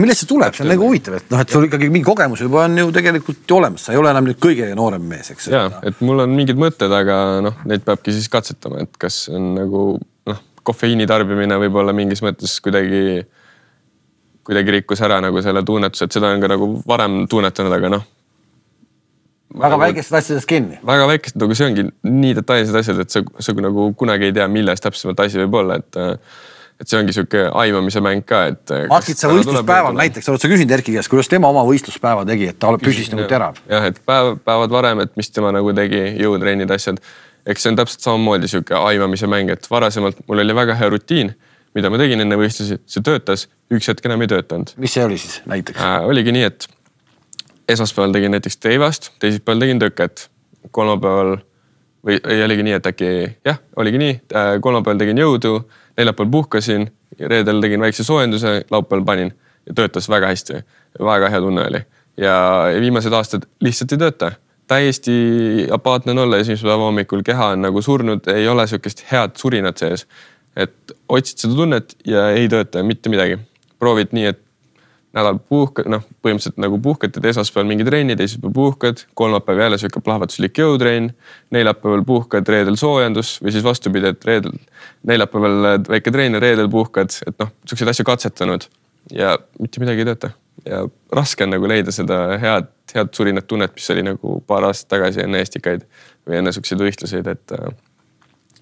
millest see tuleb, see on nagu huvitav, et noh, et sul ikkagi mingi kogemus juba on ju tegelikult ju olemas, sa ei ole enam nüüd kõige noorem mees, eks. ja, et mul on mingid mõtted, aga noh, neid peabki siis katsetama, et kas on nagu noh, kofeiini tarbimine võib-olla mingis mõttes kuidagi, kuidagi rikkus ära nagu selle tunnetuse, et seda on ka nagu varem tunnetanud, aga noh väga väikestest asjadest kinni. väga väikesed, nagu see ongi nii detailsed asjad, et sa, sa nagu kunagi ei tea, milles täpsemalt asi võib olla, et et see ongi sihuke aimamise mäng ka, et. Margit, sa võistluspäeval näiteks, oled sa küsinud Erki käest, kuidas tema oma võistluspäeva tegi, et ta püsis nagu terav? jah, et päev, päevad varem, et mis tema nagu tegi, jõutrennid, asjad. eks see on täpselt samamoodi sihuke aimamise mäng, et varasemalt mul oli väga hea rutiin, mida ma tegin enne võistlusi, see töötas, üks hetk enam ei töötanud. mis see oli siis näiteks äh,? oligi nii, et esmaspäeval tegin näiteks teivast, teisipäeval tegin tõket, kolmapäeval või ei oligi nii, et äkki jah, oligi nii, äh, kolmapäeval tegin jõudu, neljapäeval puhkasin, reedel tegin väikse soojenduse, laupäeval panin ja töötas väga hästi. väga hea tunne oli ja viimased aastad lihtsalt ei tööta. täiesti apaatne on olla esimespäeva hommikul, keha on nagu surnud, ei ole sihukest head surinat sees. et otsid seda tunnet ja ei tööta mitte midagi. proovid nii, et nädal puhkad, noh, põhimõtteliselt nagu puhkad, teed esmaspäeval mingi trenni, teisipäeval puhkad, kolmapäev jälle sihuke plahvatuslik jõutrenn. neljapäeval puhkad, reedel soojendus või siis vastupidi, et reedel, neljapäeval väike trenn ja reedel puhkad, et noh, siukseid asju katsetanud ja mitte midagi ei tööta. ja raske on nagu leida seda head, head surinat tunnet, mis oli nagu paar aastat tagasi enne Estikaid või enne siukseid võistluseid, et äh,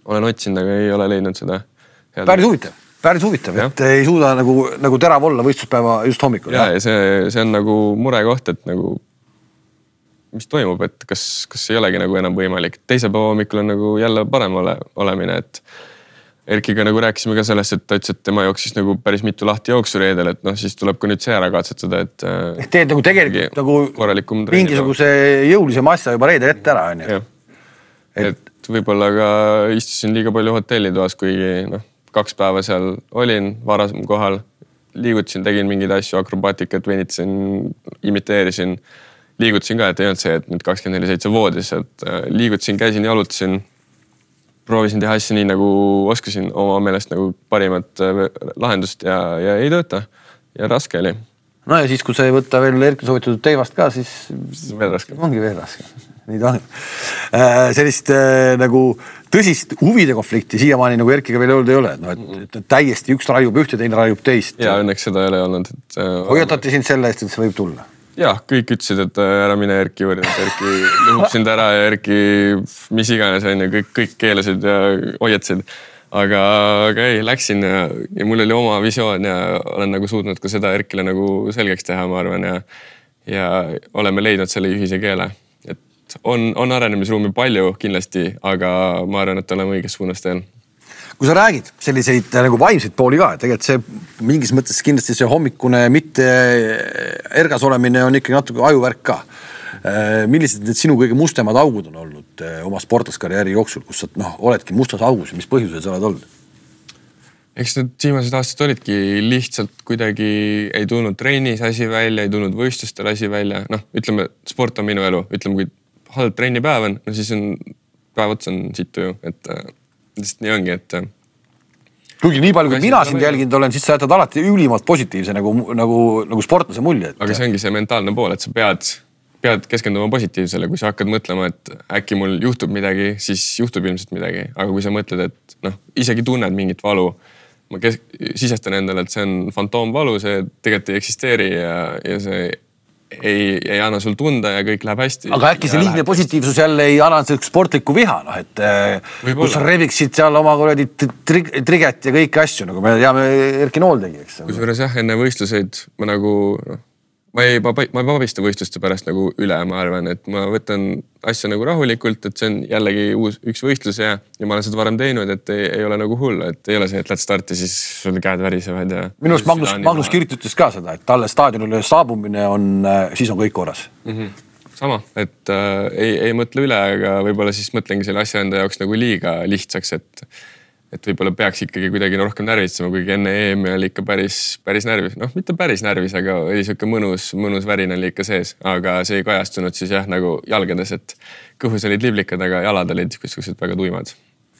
olen otsinud, aga ei ole leidnud seda. päris huvitav päris huvitav, et ei suuda nagu, nagu terav olla võistluspäeva just hommikul. ja, ja see, see on nagu murekoht, et nagu mis toimub, et kas, kas ei olegi nagu enam võimalik. teise päeva hommikul on nagu jälle parem ole, olemine, et Erkiga nagu rääkisime ka sellest, et ta ütles, et tema jooksis nagu päris mitu lahti jooksu reedel, et noh, siis tuleb ka nüüd see ära katsetada, et. ehk teed nagu tegelikult nagu mingisuguse jõulisema asja juba reedel ette ära, on ju. et, et võib-olla ka istusin liiga palju hotellitoas, kuigi noh kaks päeva seal olin varasem kohal, liigutasin, tegin mingeid asju, akrobaatikat, venitasin, imiteerisin. liigutasin ka, et ei olnud see, et nüüd kakskümmend neli seitse voodis, et äh, liigutasin, käisin, jalutasin. proovisin teha asju nii nagu oskasin oma meelest nagu parimat äh, lahendust ja, ja ei tööta ja raske oli no ja siis, kui sa ei võta veel Erki soovitatud teivast ka, siis. siis on veel raskem. ongi veel raskem, [laughs] nii ta on äh,. sellist äh, nagu tõsist huvide konflikti siiamaani nagu Erkiga veel olnud ei ole, et noh, et, et täiesti üks raiub ühte, teine raiub teist. ja õnneks seda ei ole olnud, et äh,. hoiatati sind selle eest, et see võib tulla? jah, kõik ütlesid, et äh, ära mine Erki juurde, et Erki [laughs] lõhub sind ära ja Erki mis iganes on ju, kõik, kõik keelasid ja hoiatasid. aga, aga ei, läksin ja, ja mul oli oma visioon ja olen nagu suutnud ka seda Erkile nagu selgeks teha, ma arvan ja, ja oleme leidnud selle ühise keele et on, on arenemisruumi palju kindlasti, aga ma arvan, et oleme õiges suunas teel kui sa räägid selliseid äh, nagu vaimseid pooli ka, et tegelikult see mingis mõttes kindlasti see hommikune mitte ergas olemine on ikkagi natuke ajuvärk ka. Äh, millised need sinu kõige mustemad augud on olnud äh, oma sportlaskarjääri jooksul, kus sa noh, oledki mustas augus ja mis põhjusel sa oled olnud? eks need viimased aastad olidki lihtsalt kuidagi ei tulnud trennis asi välja, ei tulnud võistlustel asi välja, noh, ütleme, sport on minu elu, ütleme, kui halb trennipäev on, no siis on päev otsa on situ ju, et äh, lihtsalt nii ongi, et. Äh, kuigi nii palju, kui mina sind jälginud olen, siis sa jätad alati ülimalt positiivse nagu, nagu, nagu sportlase mulje et.... aga see ongi see mentaalne pool, et sa pead pead keskenduma positiivsele, kui sa hakkad mõtlema, et äkki mul juhtub midagi, siis juhtub ilmselt midagi, aga kui sa mõtled, et noh, isegi tunned mingit valu. ma kes-, sisestan endale, et see on fantoomvalu, see tegelikult ei eksisteeri ja, ja see ei, ei anna sul tunda ja kõik läheb hästi. aga äkki see liigne positiivsus jälle ei anna sellist sportlikku viha, noh et Võibolla. kus sa reviksid seal oma kuradi trig triget ja kõiki asju, nagu me teame, Erki Nool tegi, eks. kusjuures jah, enne võistluseid ma nagu noh ma ei, ma, ei pabista võistluste pärast nagu üle, ma arvan, et ma võtan asja nagu rahulikult, et see on jällegi uus, üks võistlus ja, ja ma olen seda varem teinud, et ei, ei ole nagu hull, et ei ole see, et lähed starti, siis sul käed värisevad ja. minu arust Magnus, Magnus Kirt ütles ka seda, et talle staadionile saabumine on, äh, siis on kõik korras mm. -hmm sama, et äh, ei, ei mõtle üle, aga võib-olla siis mõtlengi selle asja enda jaoks nagu liiga lihtsaks, et et võib-olla peaks ikkagi kuidagi rohkem närvitsema, kuigi enne EM-i oli ikka päris, päris närvis, noh, mitte päris närvis, aga oli sihuke mõnus, mõnus värin oli ikka sees, aga see ei kajastunud siis jah, nagu jalgades, et kõhus olid liblikad, aga jalad olid siuksed väga tuimad.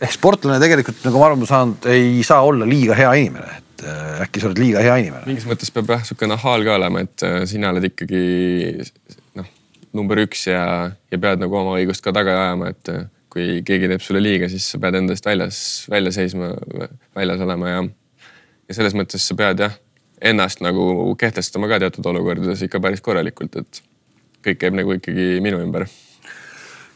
ehk sportlane tegelikult, nagu ma aru saanud, ei saa olla liiga hea inimene, et äh, äkki sa oled liiga hea inimene? mingis mõttes peab jah sihuke nahaal ka olema, et äh, sina oled ikkagi noh, number üks ja, ja pead nagu oma õigust ka taga ajama, et äh, kui keegi teeb sulle liiga, siis sa pead endast väljas, välja seisma, väljas olema ja, ja selles mõttes sa pead jah, ennast nagu kehtestama ka teatud olukordades ikka päris korralikult, et kõik käib nagu ikkagi minu ümber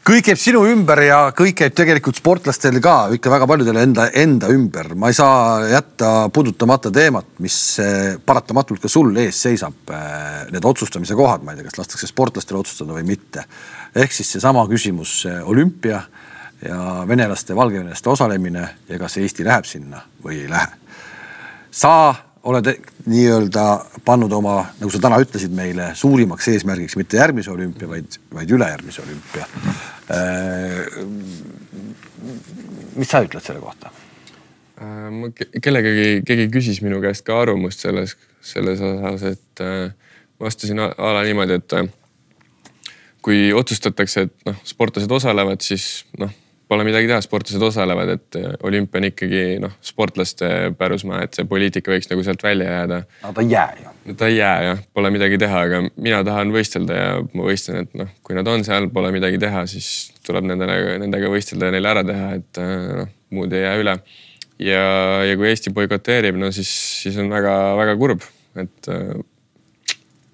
kõik käib sinu ümber ja kõik käib tegelikult sportlastel ka ikka väga paljudel enda, enda ümber. ma ei saa jätta puudutamata teemat, mis eh, paratamatult ka sul ees seisab. Eh, need otsustamise kohad, ma ei tea, kas lastakse sportlastel otsustada või mitte. ehk siis seesama küsimus eh, olümpia ja venelaste, valgevenelaste osalemine ja kas Eesti läheb sinna või ei lähe. sa oled nii-öelda pannud oma, nagu sa täna ütlesid meile, suurimaks eesmärgiks mitte järgmise olümpia, vaid, vaid ülejärgmise olümpia. Äh, mis sa ütled selle kohta? Äh, ma kellegagi, keegi küsis minu käest ka arvamust selles, selles osas, et äh, vastasin a la niimoodi, et kui otsustatakse, et noh, sportlased osalevad, siis noh pole midagi teha, sportlased osalevad, et äh, olümpia on ikkagi noh, sportlaste pärusmaa, et see poliitika võiks nagu sealt välja jääda. aga ta ei jää ju. no ta ei jää jah, pole midagi teha, aga mina tahan võistelda ja ma võistlen, et noh, kui nad on seal, pole midagi teha, siis tuleb nendele, nendega võistelda ja neile ära teha, et äh, noh, muud ei jää üle. ja, ja kui Eesti boikoteerib, no siis, siis on väga-väga kurb, et äh,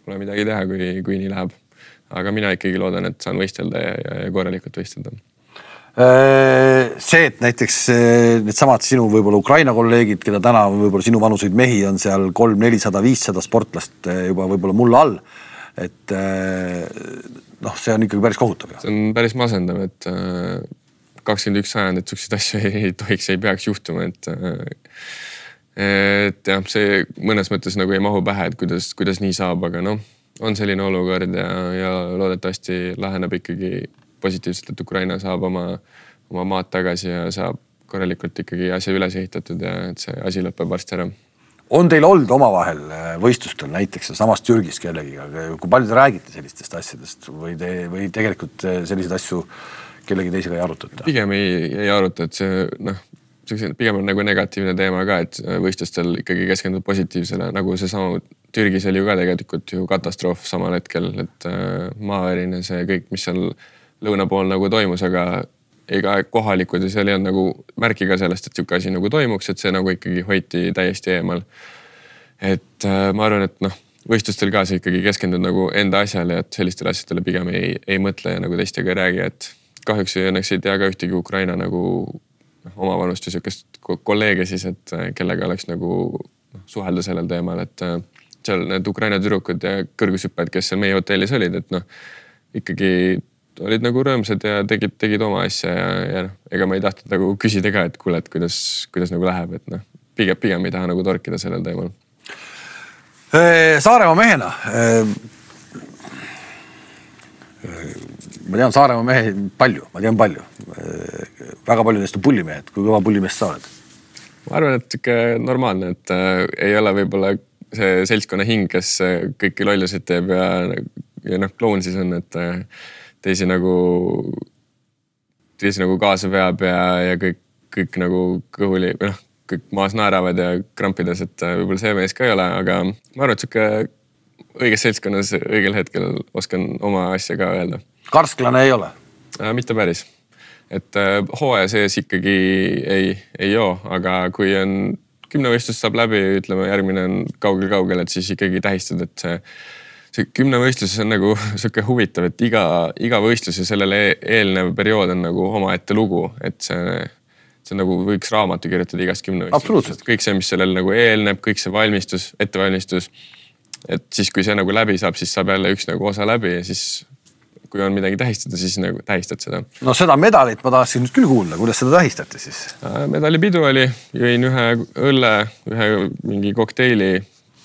pole midagi teha, kui, kui nii läheb. aga mina ikkagi loodan, et saan võistelda ja, ja, ja korralikult võistelda see, et näiteks äh, needsamad sinu võib-olla Ukraina kolleegid, keda täna võib-olla sinu vanuseid mehi on seal kolm, nelisada, viissada sportlast äh, juba võib-olla mulla all. et noh, see on ikkagi päris kohutav. see on päris masendav, et kakskümmend üks sajand, et siukseid asju [laughs] ei, ei tohiks, ei peaks juhtuma, et et jah, see mõnes mõttes nagu ei mahu pähe, et kuidas, kuidas nii saab, aga noh, on selline olukord ja, ja loodetavasti laheneb ikkagi positiivselt, et Ukraina saab oma, oma maad tagasi ja saab korralikult ikkagi asja üles ehitatud ja et see asi lõpeb varsti ära on teil olnud omavahel äh, võistlustel näiteks sealsamas Türgis kellegiga, kui palju te räägite sellistest asjadest või te, või tegelikult äh, selliseid asju kellegi teisega ei arutata? pigem ei, ei aruta, et see noh, siukse pigem on nagu negatiivne teema ka, et äh, võistlustel ikkagi keskenduda positiivsele, nagu seesama Türgis oli ju ka tegelikult ju katastroof samal hetkel, et maavärin ja see kõik, mis seal lõuna pool nagu toimus, aga ega kohalikud ja seal ei olnud nagu märki ka sellest, et sihuke asi nagu toimuks, et see nagu ikkagi hoiti täiesti eemal. et äh, ma arvan, et noh, võistlustel ka sa ikkagi keskendud nagu enda asjale, et sellistele asjadele pigem ei, ei mõtle ja nagu teistega ei räägi, et kahjuks õnneks ei tea ka ühtegi Ukraina nagu noh, omavanust ja sihukest kolleege siis, et äh, kellega oleks nagu noh, suhelda sellel teemal, et äh, seal need Ukraina tüdrukud ja kõrgushüppajad, kes seal meie hotellis olid, et noh ikkagi olid nagu rõõmsad ja tegid, tegid oma asja ja, ja noh, ega ma ei tahtnud nagu küsida ka, et kuule, et kuidas, kuidas nagu läheb, et noh, pigem, pigem ei taha nagu torkida sellel teemal. Saaremaa mehena. ma tean Saaremaa mehi palju, ma tean palju. väga paljud neist on pullimehed, kui kõva pullimees sa oled? ma arvan, et sihuke normaalne, et äh, ei ole võib-olla see seltskonna hing, kes äh, kõiki lollusid teeb ja, ja noh, kloun siis on, et äh, teisi nagu, teisi nagu kaasa veab ja, ja kõik, kõik nagu kõhuli või noh, kõik maas naeravad ja krampides, et äh, võib-olla see mees ka ei ole, aga ma arvan, et sihuke õiges seltskonnas õigel hetkel oskan oma asja ka öelda karsklane ei ole? äh,? mitte päris, et äh, hooaja sees ikkagi ei, ei joo, aga kui on kümnevõistlus saab läbi, ütleme, järgmine on kaugel-kaugel, et siis ikkagi tähistad, et see, see kümnevõistlus on nagu [laughs] sihuke huvitav, et iga, iga võistlus ja sellele e-, eelnev periood on nagu omaette lugu, et see, see nagu võiks raamatu kirjutada igast kümnevõistlusest. kõik see, mis sellele nagu eelneb, kõik see valmistus, ettevalmistus. et siis, kui see nagu läbi saab, siis saab jälle üks nagu osa läbi ja siis kui on midagi tähistada, siis nagu tähistad seda. no seda medalit ma tahaksin nüüd küll kuulda, kuidas seda tähistati siis? Äh, medalipidu oli, jõin ühe õlle, ühe mingi kokteili,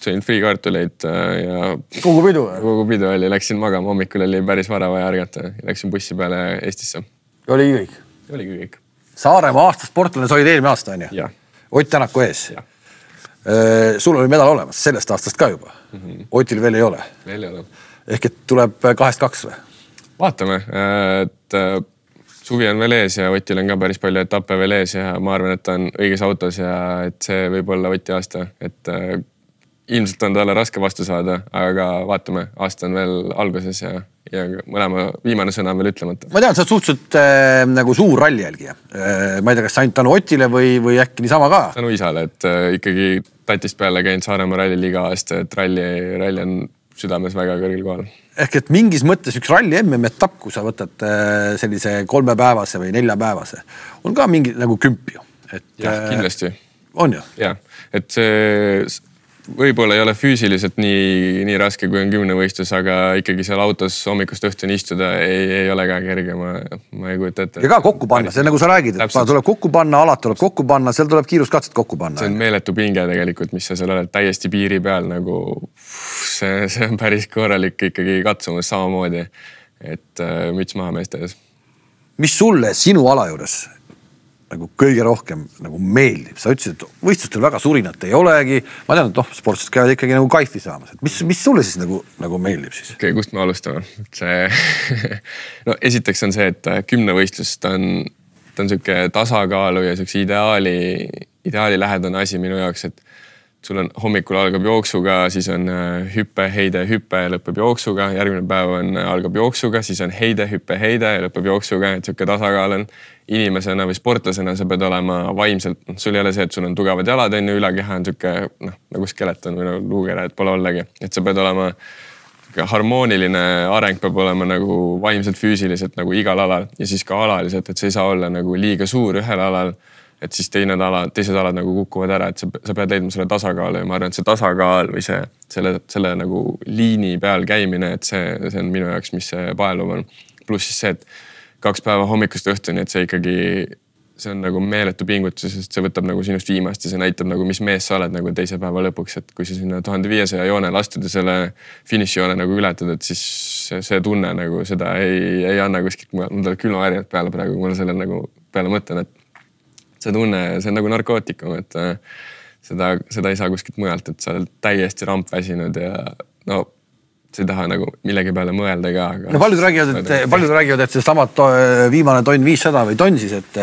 sõin friikartuleid äh, ja. kogu pidu? kogu pidu oli, läksin magama, hommikul oli päris vara vaja ärgata, läksin bussi peale Eestisse. oligi kõik? oligi kõik. Saaremaa aasta sportlane, sa olid eelmine aasta on ju? Ott Tänaku ees? Äh, sul oli medal olemas sellest aastast ka juba mm. -hmm. Otil veel ei ole? veel ei ole. ehk et tuleb kahest kaks või? vaatame, et äh, suvi on veel ees ja Otil on ka päris palju etappe veel ees ja ma arvan, et ta on õiges autos ja et see võib olla Oti aasta, et ilmselt on talle raske vastu saada, aga vaatame, aasta on veel alguses ja, ja mõlema viimane sõna on veel ütlemata. ma tean, sa oled suhteliselt äh, nagu suur ralli jälgija äh,. ma ei tea, kas ainult tänu Otile või, või äkki niisama ka? tänu isale, et äh, ikkagi tatist peale käinud Saaremaa rallil iga aasta, et ralli, ralli on südames väga kõrgel kohal ehk et mingis mõttes üks ralli MM-etapp, kui sa võtad äh, sellise kolmepäevase või neljapäevase, on ka mingi nagu kümp ju. et. jah, äh, kindlasti. on ju? jah, et see võib-olla ei ole füüsiliselt nii, nii raske, kui on kümnevõistlus, aga ikkagi seal autos hommikust õhtuni istuda ei, ei ole ka kerge, ma, ma ei kujuta ette. ja ka kokku panna, see nagu sa räägid, et tuleb kokku panna, alad tuleb kokku panna, seal tuleb kiiruskatset kokku panna. see on meeletu pinge tegelikult, mis sa seal oled täiesti piiri peal nagu see, see on päris korralik ikkagi katsumus samamoodi. et äh, müts maha meeste ees. mis sulle sinu ala juures nagu kõige rohkem nagu meeldib, sa ütlesid, et võistlustel väga surinat ei olegi. ma tean, et noh, sportlased käivad ikkagi nagu kaifi saamas, et mis, mis sulle siis nagu, nagu meeldib siis? okei okay,, kust me alustame, see [laughs] no esiteks on see, et kümnevõistlus, ta on, ta on sihuke tasakaalu ja siukse ideaali, ideaali lähedane asi minu jaoks, et sul on hommikul algab jooksuga, siis on äh, hüpe, heide, hüpe lõpeb jooksuga, järgmine päev on, äh, algab jooksuga, siis on heide, hüpe, heide ja lõpeb jooksuga, et sihuke tasakaal on. inimesena või sportlasena sa pead olema vaimselt, noh, sul ei ole see, et sul on tugevad jalad on ju, ülakeha on sihuke noh, nagu skeleton või nagu luukere, et pole ollagi, et sa pead olema harmooniline areng peab olema nagu vaimselt, füüsiliselt nagu igal alal. Ja siis ka alaliselt, et sa ei saa olla nagu liiga suur ühel alal et siis teine ala, teised alad nagu kukuvad ära, et sa, sa pead leidma selle tasakaalu ja ma arvan, et see tasakaal või see, selle, selle nagu liini peal käimine, et see, see on minu jaoks, mis see paeluv on. pluss siis see, et kaks päeva hommikust õhtuni, et see ikkagi, see on nagu meeletu pingutus, sest see võtab nagu sinust viimast ja see näitab nagu, mis mees sa oled nagu teise päeva lõpuks, et kui sa sinna tuhande viiesaja joonele astud ja selle finišijoone nagu ületad, et siis see, see tunne nagu seda ei, ei anna kuskilt mul tuleb külmavärinad peale praegu, kui ma selle nagu peale mõtlen, et see tunne, see on nagu narkootikum, et äh, seda, seda ei saa kuskilt mujalt, et sa oled täiesti rampväsinud ja no sa ei taha nagu millegi peale mõelda ka. no paljud räägivad, et paljud räägivad, et seesama viimane tonn viissada või tonn siis, et,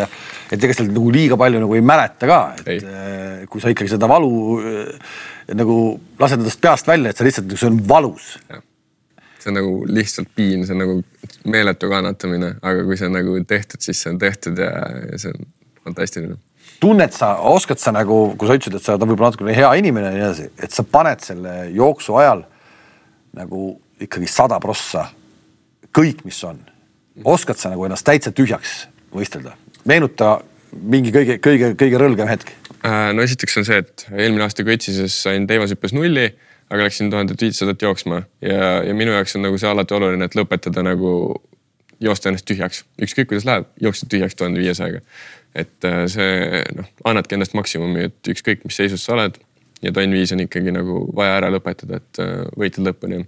et ega sealt nagu liiga palju nagu ei mäleta ka, et ei. Äh, kui sa ikkagi seda valu äh, nagu lased endast peast välja, et sa lihtsalt, see on valus. see on nagu lihtsalt piin, see on nagu meeletu kannatamine, aga kui see on nagu tehtud, siis see on tehtud ja, ja see on fantastiline. tunned sa, oskad sa nagu, kui sa ütlesid, et sa oled võib-olla natukene hea inimene ja nii edasi, et sa paned selle jooksu ajal nagu ikkagi sada prossa kõik, mis on. oskad sa nagu ennast täitsa tühjaks võistelda? meenuta mingi kõige, kõige, kõige rõlgem hetk. Äh, no esiteks on see, et eelmine aasta kõtsises sain teemashüppes nulli, aga läksin tuhandet viitsadat jooksma ja, ja minu jaoks on nagu see alati oluline, et lõpetada nagu joosta ennast tühjaks, ükskõik kuidas läheb, jooksed tühjaks tuhande viiesajaga et äh, see noh, annadki endast maksimumi, et ükskõik, mis seisus sa oled ja tonn viis on ikkagi nagu vaja ära lõpetada, et äh, võitled lõpuni.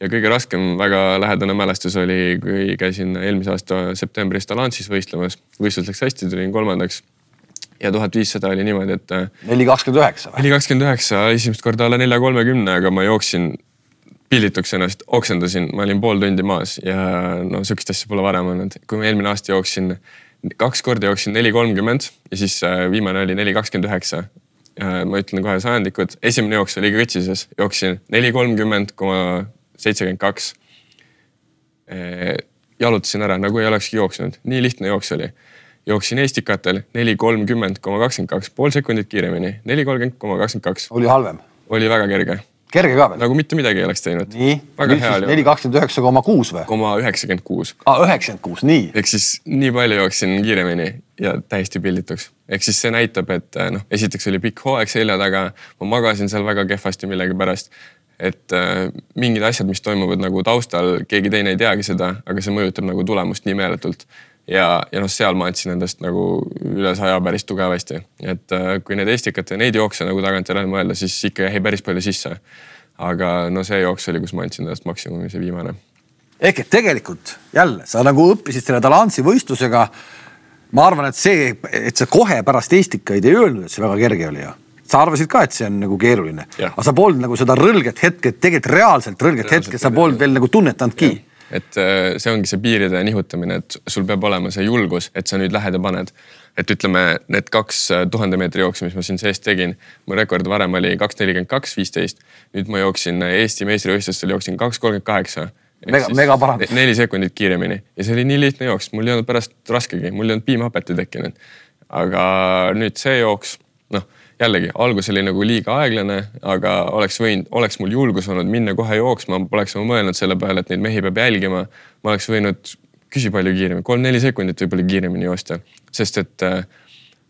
ja kõige raskem, väga lähedane mälestus oli, kui käisin eelmise aasta septembris Talansis võistlemas, võistlus läks hästi, tulin kolmandaks. ja tuhat viissada oli niimoodi, et. Äh, neli kakskümmend üheksa või? neli kakskümmend üheksa, esimest korda alla nelja kolmekümne, aga ma jooksin pildituks ennast, oksendasin, ma olin pool tundi maas ja no sihukest asja pole varem olnud. kui ma eelmine aasta jooksin, kaks korda jooksin neli kolmkümmend ja siis äh, viimane oli neli kakskümmend üheksa. ma ütlen kohe sajandikud, esimene jooks oli Kõtsises, jooksin neli kolmkümmend koma seitsekümmend kaks. jalutasin ära, nagu ei olekski jooksnud, nii lihtne jooks oli jooksin Estikatel neli kolmkümmend koma kakskümmend kaks, pool sekundit kiiremini, neli kolmkümmend koma kakskümmend kaks. oli halvem? oli väga kerge. Kerge ka veel? nagu mitte midagi ei oleks teinud. nii, neli kakskümmend üheksa koma kuus või? koma üheksakümmend kuus. aa, üheksakümmend kuus, nii. ehk siis nii palju jooksin kiiremini ja täiesti pildituks. ehk siis see näitab, et noh, esiteks oli pikk hooaeg selja taga, ma magasin seal väga kehvasti millegipärast et äh, mingid asjad, mis toimuvad nagu taustal, keegi teine ei teagi seda, aga see mõjutab nagu tulemust nii meeletult ja, ja noh, seal ma andsin endast nagu üle saja päris tugevasti, et äh, kui need Estikat ja neid jookse nagu tagantjärele mõelda, siis ikka jäi päris palju sisse. aga no see jooks oli, kus ma andsin endast maksimumi, see viimane. ehk et tegelikult jälle sa nagu õppisid selle Talansi võistlusega. ma arvan, et see, et sa kohe pärast Estikaid ei öelnud, et see väga kerge oli ju sa arvasid ka, et see on nagu keeruline, aga sa polnud nagu seda rõlget hetke, tegelikult reaalselt rõlget reaalselt hetke, sa polnud veel nagu tunnetanudki et äh, see ongi see piiride nihutamine, et sul peab olema see julgus, et sa nüüd lähed ja paned. et ütleme, need kaks äh, tuhande meetri jooksu, mis ma siin sees tegin, mu rekord varem oli kaks nelikümmend kaks, viisteist. nüüd ma jooksin äh, Eesti meistrivõistlustel, jooksin kaks kolmkümmend kaheksa. mega, mega parandus. neli sekundit kiiremini ja see oli nii lihtne jooks, mul ei olnud pärast raskegi, mul ei olnud piimhapet ju tekkinud. aga nüüd see jooks, noh jällegi algus oli nagu liiga aeglane, aga oleks võinud, oleks mul julgus olnud minna kohe jooksma, poleks ma mõelnud selle peale, et neid mehi peab jälgima. ma oleks võinud küsi palju kiiremini, kolm-neli sekundit võib-olla kiiremini joosta, sest et äh,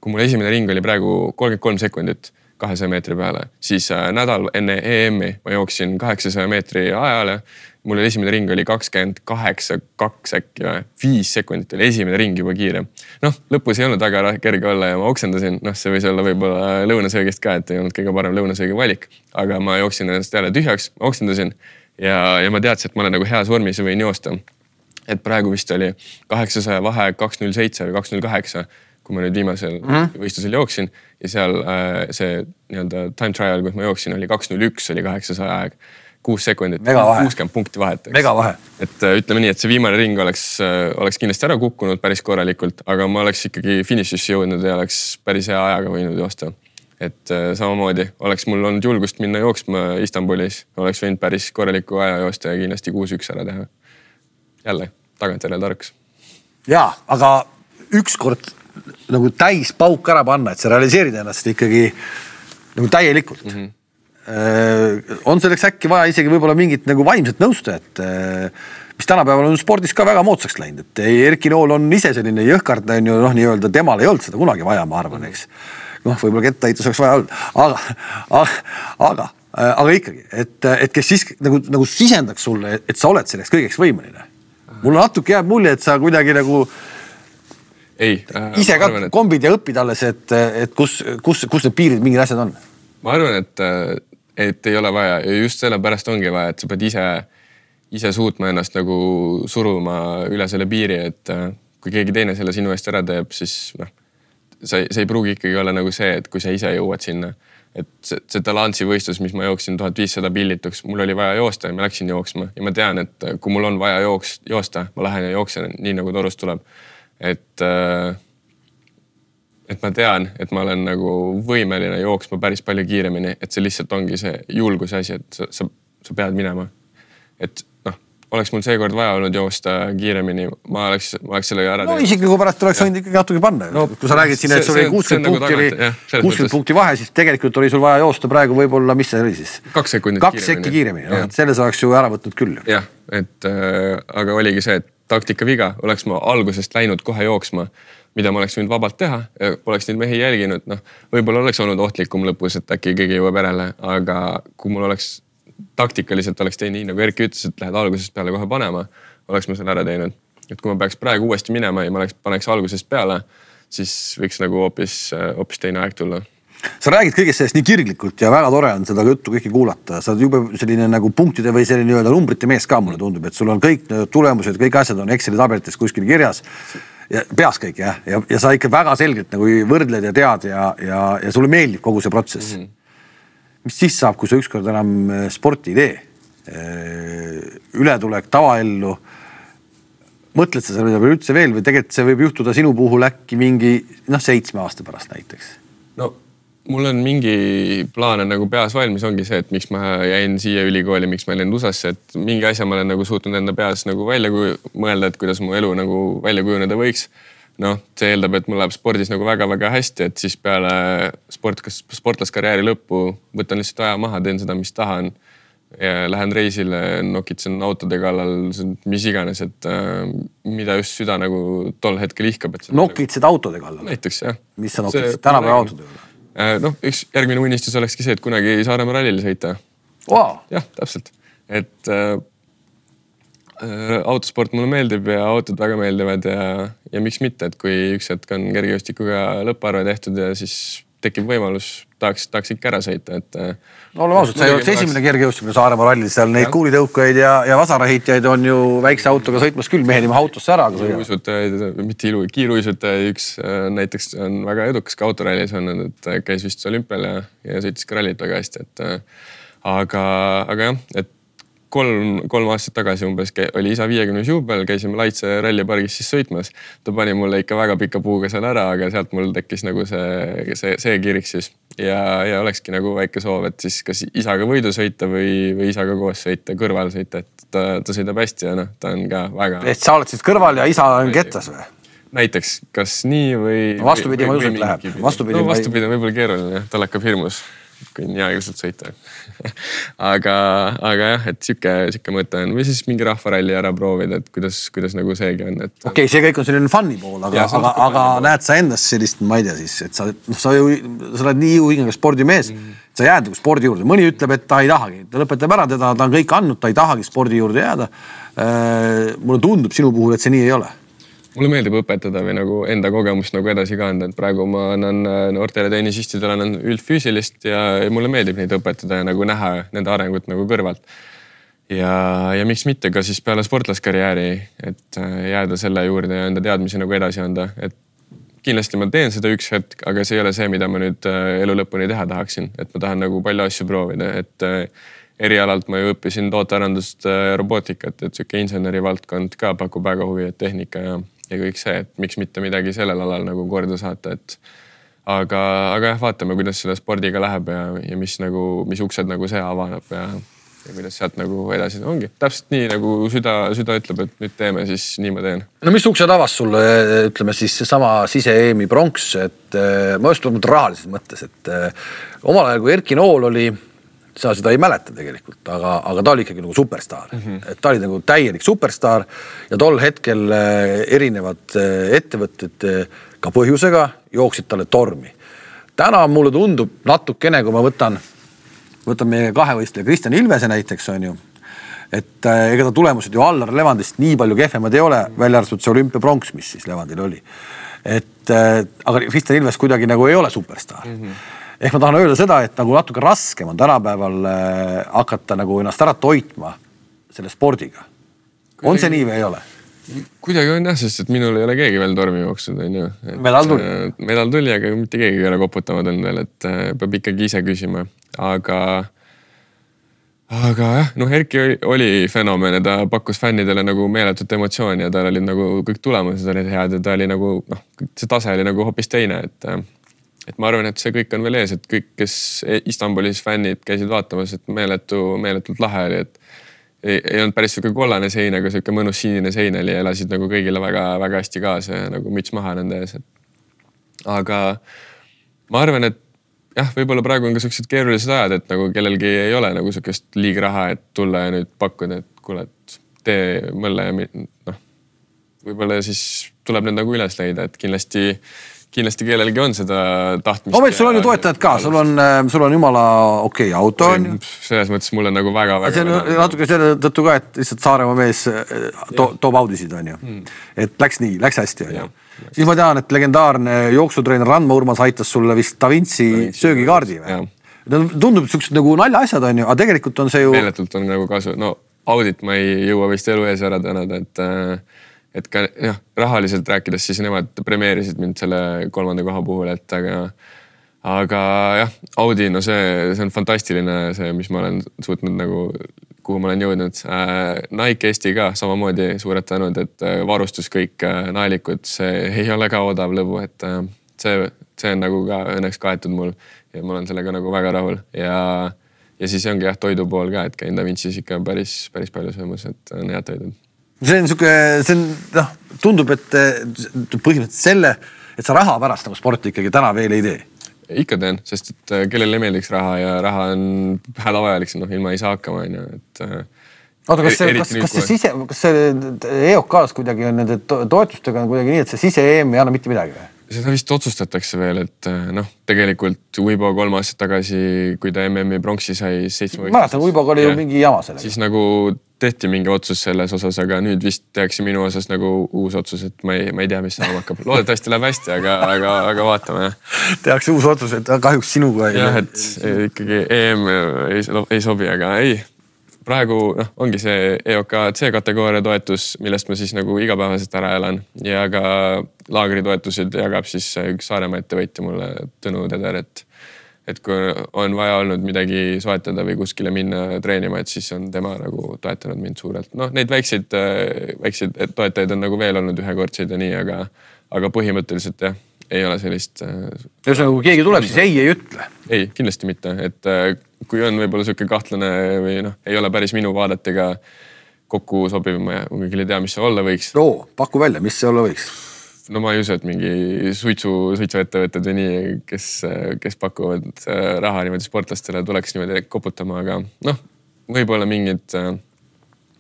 kui mul esimene ring oli praegu kolmkümmend kolm sekundit kahesaja meetri peale, siis äh, nädal enne EM-i ma jooksin kaheksasaja meetri ajale mul oli esimene ring oli kakskümmend kaheksa, kaks äkki või, viis sekundit oli esimene ring juba kiire. noh, lõpus ei olnud väga kerge olla ja ma oksendasin, noh, see võis olla võib-olla lõunasöögist ka, et ei olnud kõige parem lõunasöögi valik. aga ma jooksin ennast jälle tühjaks, oksendasin ja, ja ma teadsin, et ma olen nagu heas vormis ja võin joosta. et praegu vist oli kaheksasaja vahe kaks null seitse või kaks null kaheksa kui ma nüüd viimasel mm -hmm. võistlusel jooksin ja seal äh, see nii-öelda time trial, kus ma jooksin, oli kaks null üks oli kaheksasaja aeg kuus sekundit, kuuskümmend punkti vahet. et äh, ütleme nii, et see viimane ring oleks, äh, oleks kindlasti ära kukkunud päris korralikult, aga ma oleks ikkagi finišisse jõudnud ja oleks päris hea ajaga võinud joosta. et äh, samamoodi oleks mul olnud julgust minna jooksma Istanbulis, oleks võinud päris korraliku aja joosta ja kindlasti kuus-üks ära teha. jälle tagantjärele tarkus. ja, aga ükskord nagu täis pauk ära panna, et sa realiseerid ennast ikkagi nagu täielikult mm. -hmm Äh, on selleks äkki vaja isegi võib-olla mingit nagu vaimset nõustajat, äh, mis tänapäeval on spordis ka väga moodsaks läinud, et Erki Nool on ise selline jõhkard, on ju noh, nii-öelda temal ei olnud seda kunagi vaja, ma arvan, eks. noh, võib-olla kettaheitus oleks vaja olnud, aga, aga, aga, äh, aga ikkagi, et, et kes siis nagu, nagu sisendaks sulle, et sa oled selleks kõigeks võimeline. mulle natuke jääb mulje, et sa kuidagi nagu ei äh,. ise ka arvan, et... kombid ja õpid alles, et, et kus, kus, kus need piirid, mingid asjad on? ma arvan, et et ei ole vaja ja just sellepärast ongi vaja, et sa pead ise, ise suutma ennast nagu suruma üle selle piiri, et äh, kui keegi teine selle sinu eest ära teeb, siis noh, sa, see ei pruugi ikkagi olla nagu see, et kui sa ise jõuad sinna. et see, see Talansi võistlus, mis ma jooksin tuhat viissada pillituks, mul oli vaja joosta ja ma läksin jooksma ja ma tean, et kui mul on vaja jooks, joosta, ma lähen ja jooksen nii nagu torust tuleb. Et äh, et ma tean, et ma olen nagu võimeline jooksma päris palju kiiremini, et see lihtsalt ongi see julguse asi, et sa, sa, sa pead minema. et noh, oleks mul seekord vaja olnud joosta kiiremini, ma oleks, ma oleks sellega ära teinud. no isikliku pärast oleks võinud ikkagi natuke panna no,. kui sa räägid siin, et sul oli kuuskümmend nagu punkti oli, kuuskümmend punkti vahe, siis tegelikult oli sul vaja joosta praegu võib-olla, mis see oli siis? kaks sekundit kaks sekki kiiremini, noh et selles oleks ju ära võtnud küll. jah, et äh, aga oligi see, et taktika viga, oleks ma algusest läinud kohe jooksma mida ma oleks võinud vabalt teha poleks neid mehi jälginud, noh, võib-olla oleks olnud ohtlikum lõpus, et äkki keegi jõuab järele, aga kui mul oleks taktikaliselt oleks teinud nii, nagu Erki ütles, et lähed algusest peale kohe panema, oleks ma selle ära teinud. et kui ma peaks praegu uuesti minema ja ma oleks, paneks algusest peale, siis võiks nagu hoopis, hoopis teine aeg tulla sa räägid kõigest sellest nii kirglikult ja väga tore on seda juttu kõike kuulata, sa oled jube selline nagu punktide või selline nii-öelda numbrite mees ka mulle tundub, et sul on kõik tulemused, kõik asjad on Exceli tabelites kuskil kirjas ja peas kõik jah, ja, ja sa ikka väga selgelt nagu võrdled ja tead ja, ja, ja sulle meeldib kogu see protsess mm. -hmm. mis siis saab, kui sa ükskord enam äh, sporti ei tee? Äh, ületulek tavaellu. mõtled sa selle peale üldse veel või tegelikult see võib juhtuda sinu puhul äkki mingi noh, seitsme aasta pärast näiteks? no mul on mingi plaan on nagu peas valmis, ongi see, et miks ma jäin siia ülikooli, miks ma ei läinud USA-sse, et mingi asja ma olen nagu suutnud enda peas nagu välja mõelda, et kuidas mu elu nagu välja kujuneda võiks. noh, see eeldab, et mul läheb spordis nagu väga-väga hästi, et siis peale sport, kas sportlaskarjääri lõppu võtan lihtsalt aja maha, teen seda, mis tahan. ja lähen reisile, nokitsen autode kallal, mis iganes, et äh, mida just süda nagu tol hetkel ihkab. nokitsed nagu... autode kallal? näiteks jah. mis sa nokitsed, tänapäeva autode kallal? Äh, noh, üks järgmine unistus olekski see, et kunagi Saaremaa rallile sõita. Wow.. jah, täpselt, et äh, äh, autosport mulle meeldib ja autod väga meeldivad ja, ja miks mitte, et kui üks hetk on kergejõustikuga lõpparve tehtud ja siis tekib võimalus, tahaks, tahaks ikka ära sõita, et. Äh, no oleme ausad, see ei oleks esimene kergejõustimine Saaremaa rallil, seal neid kuulitõukajaid ja, ja vasaraheitjaid on ju väikse autoga sõitmas küll, mehed ilma autosse ära. iluuisutajaid, mitte ilu, kiiruisutaja üks äh, näiteks on väga edukas ka autorallis olnud, et äh, käis vist olümpial ja, ja sõitis ka rallit väga hästi, et aga, aga jah, et kolm, kolm aastat tagasi umbes oli isa viiekümnes juubel, käisime Laitse rallipargis siis sõitmas. ta pani mulle ikka väga pika puuga seal ära, aga sealt mul tekkis nagu see, see, see kirik siis. Ja, ja olekski nagu väike soov, et siis kas isaga võidu sõita või, või isaga koos sõita, kõrval sõita, et ta, ta sõidab hästi ja noh, ta on ka väga. et sa oled siis kõrval ja isa on kettas või? näiteks, kas nii või no,. vastupidi, ma ei usu, et läheb. vastupidi no,, vastupidi on võib-olla keeruline jah, tal hakkab hirmus kui hea ilusalt sõita [laughs] aga, aga jah, et sihuke, sihuke mõte on või siis mingi rahvaralli ära proovida, et kuidas, kuidas nagu seegi on, et. okei okay,, see kõik on selline fun'i pool, aga, aga, aga näed sa endas sellist, ma ei tea siis, et sa, noh, sa ju, sa oled nii ihuhingega spordimees mm. -hmm. sa jääd nagu spordi juurde, mõni ütleb, et ta ei tahagi, ta lõpetab ära, teda, ta on kõik andnud, ta ei tahagi spordi juurde jääda. Äh, mulle tundub sinu puhul, et see nii ei ole mulle meeldib õpetada või nagu enda kogemust nagu edasi kanda, et praegu ma annan äh, noortele tennisistidele annan üldfüüsilist ja, mulle meeldib neid õpetada ja nagu näha nende arengut nagu kõrvalt. ja, ja miks mitte ka siis peale sportlaskarjääri, et äh, jääda selle juurde ja enda teadmisi nagu edasi anda, et kindlasti ma teen seda üks hetk, aga see ei ole see, mida ma nüüd äh, elu lõpuni teha tahaksin, et ma tahan nagu palju asju proovida, et erialalt ma ju õppisin tootearendust, robootikat, et sihuke inseneri valdkond ka pakub väga huvi, et tehnika ja ja kõik see, et miks mitte midagi sellel alal nagu korda saata, et aga, aga jah, vaatame, kuidas selle spordiga läheb ja, ja mis nagu, mis uksed nagu see avaneb ja, ja kuidas sealt nagu edasi ongi täpselt nii nagu süda, süda ütleb, et nüüd teeme, siis nii ma teen. no mis uksed avas sulle, ütleme siis seesama sise-EM-i pronks, et eh, ma just rahalises mõttes, et eh, omal ajal, kui Erki Nool oli sa seda ei mäleta tegelikult, aga, aga ta oli ikkagi nagu superstaar mm, -hmm. et ta oli nagu täielik superstaar ja tol hetkel eh, erinevad eh, ettevõtted eh, ka põhjusega jooksid talle tormi. täna mulle tundub natukene, kui ma võtan, võtan meie kahevõistleja Kristjan Ilvese näiteks on ju et äh, ega ta tulemused ju Allar Levandist nii palju kehvemad ei ole, välja arvatud see olümpiapronks, mis siis Levandil oli. et äh, aga Kristjan Ilves kuidagi nagu ei ole superstaar mm. -hmm ehk ma tahan öelda seda, et nagu natuke raskem on tänapäeval äh, hakata nagu ennast ära toitma selle spordiga. on see nii või ei ole? kuidagi on jah, sest et minul ei ole keegi veel tormi jooksnud, onju. medal tuli? Äh, medal tuli, aga mitte keegi ei ole koputama tulnud veel, et äh, peab ikkagi ise küsima, aga. aga jah, noh, Erki oli, oli fenomen ja ta pakkus fännidele nagu meeletut emotsiooni ja tal olid nagu kõik tulemused olid head ja ta oli nagu noh, see tase oli nagu hoopis teine, et et ma arvan, et see kõik on veel ees, et kõik, kes Istanbulis fännid käisid vaatamas, et meeletu, meeletult lahe oli, et ei, ei olnud päris sihuke kollane sein, aga sihuke mõnus sinine sein oli, elasid nagu kõigile väga-väga hästi kaasa ja nagu müts maha nende ees, et. aga ma arvan, et jah, võib-olla praegu on ka siuksed keerulised ajad, et nagu kellelgi ei ole nagu sihukest liigraha, et tulla ja nüüd pakkuda, et kuule, et tee mõlle ja noh. võib-olla siis tuleb need nagu üles leida, et kindlasti kindlasti kellelgi on seda tahtmist. ometi sul on ju toetajad ka, sul on, äh, sul on jumala okei okay, auto on ju. selles mõttes mulle nagu väga-väga. see on väga, natuke selle tõttu ka, et lihtsalt Saaremaa mees äh, to, toob audisid on ju hmm.. et läks nii, läks hästi on ju. siis ma tean, et legendaarne jooksutreener Randma Urmas aitas sulle vist Da Vinci söögikaardi või? tundub siuksed nagu naljaasjad on ju, aga tegelikult on see ju. meeletult on nagu kasu, no audit ma ei jõua vist elu ees ära tänada, et äh, et ka jah, rahaliselt rääkides, siis nemad premeerisid mind selle kolmanda koha puhul, et aga aga jah, Audi, no see, see on fantastiline, see, mis ma olen suutnud nagu, kuhu ma olen jõudnud äh,. Nike Eesti ka samamoodi suured tänud, et äh, varustus kõik äh, naelikud, see ei ole ka odav lõbu, et äh, see, see on nagu ka õnneks kaetud mul ja ma olen sellega nagu väga rahul ja ja siis ongi jah, toidu pool ka, et käin Da Vinci's ikka päris, päris palju söömas, et on head toidud. See on sihuke, see on noh, tundub, et põhimõtteliselt selle, et sa raha pärast nagu sporti ikkagi täna veel ei tee ikka teen, sest et äh, kellele ei meeldiks raha ja raha on hädavajalik, noh ilma ei saa hakkama, on ju, et. Äh, oota, kas see, kas, kas see sise, kas see EOK-s kuidagi on nende toetustega on kuidagi nii, et see sise-EM ei anna mitte midagi või? Seda vist otsustatakse veel, et äh, noh, tegelikult Uibo kolm aastat tagasi, kui ta MM-i pronksi sai seitsme. mäletan, Uiboga oli ju mingi jama sellega. siis nagu tehti mingi otsus selles osas, aga nüüd vist tehakse minu osas nagu uus otsus, et ma ei, ma ei tea, mis saama hakkab. loodetavasti läheb hästi, aga, aga, aga vaatame tehakse uus otsus, et kahjuks sinuga ei. jah, et ikkagi EM ei, ei sobi, aga ei. Praegu noh, ongi see EOK C-kategooria toetus, millest ma siis nagu igapäevaselt ära elan ja ka laagritoetused jagab siis üks Saaremaa ettevõtja mulle, Tõnu Teder, et et kui on vaja olnud midagi soetada või kuskile minna treenima, et siis on tema nagu toetanud mind suurelt. noh, neid väikseid, väikseid toetajaid on nagu veel olnud ühekordseid ja nii, aga, aga põhimõtteliselt jah, ei ole sellist. ühesõnaga, kui keegi tuleb, siis ei ei ütle? ei, kindlasti mitte, et kui on võib-olla sihuke kahtlane või noh, ei ole päris minu vaadetega kokku sobiv, ma kuigi ei tea, mis see olla võiks. oo, paku välja, mis see olla võiks no ma ei usu, et mingi suitsu, suitsuettevõtted või nii, kes, kes pakuvad äh, raha niimoodi sportlastele, tuleks niimoodi koputama, aga noh, võib-olla mingid, äh,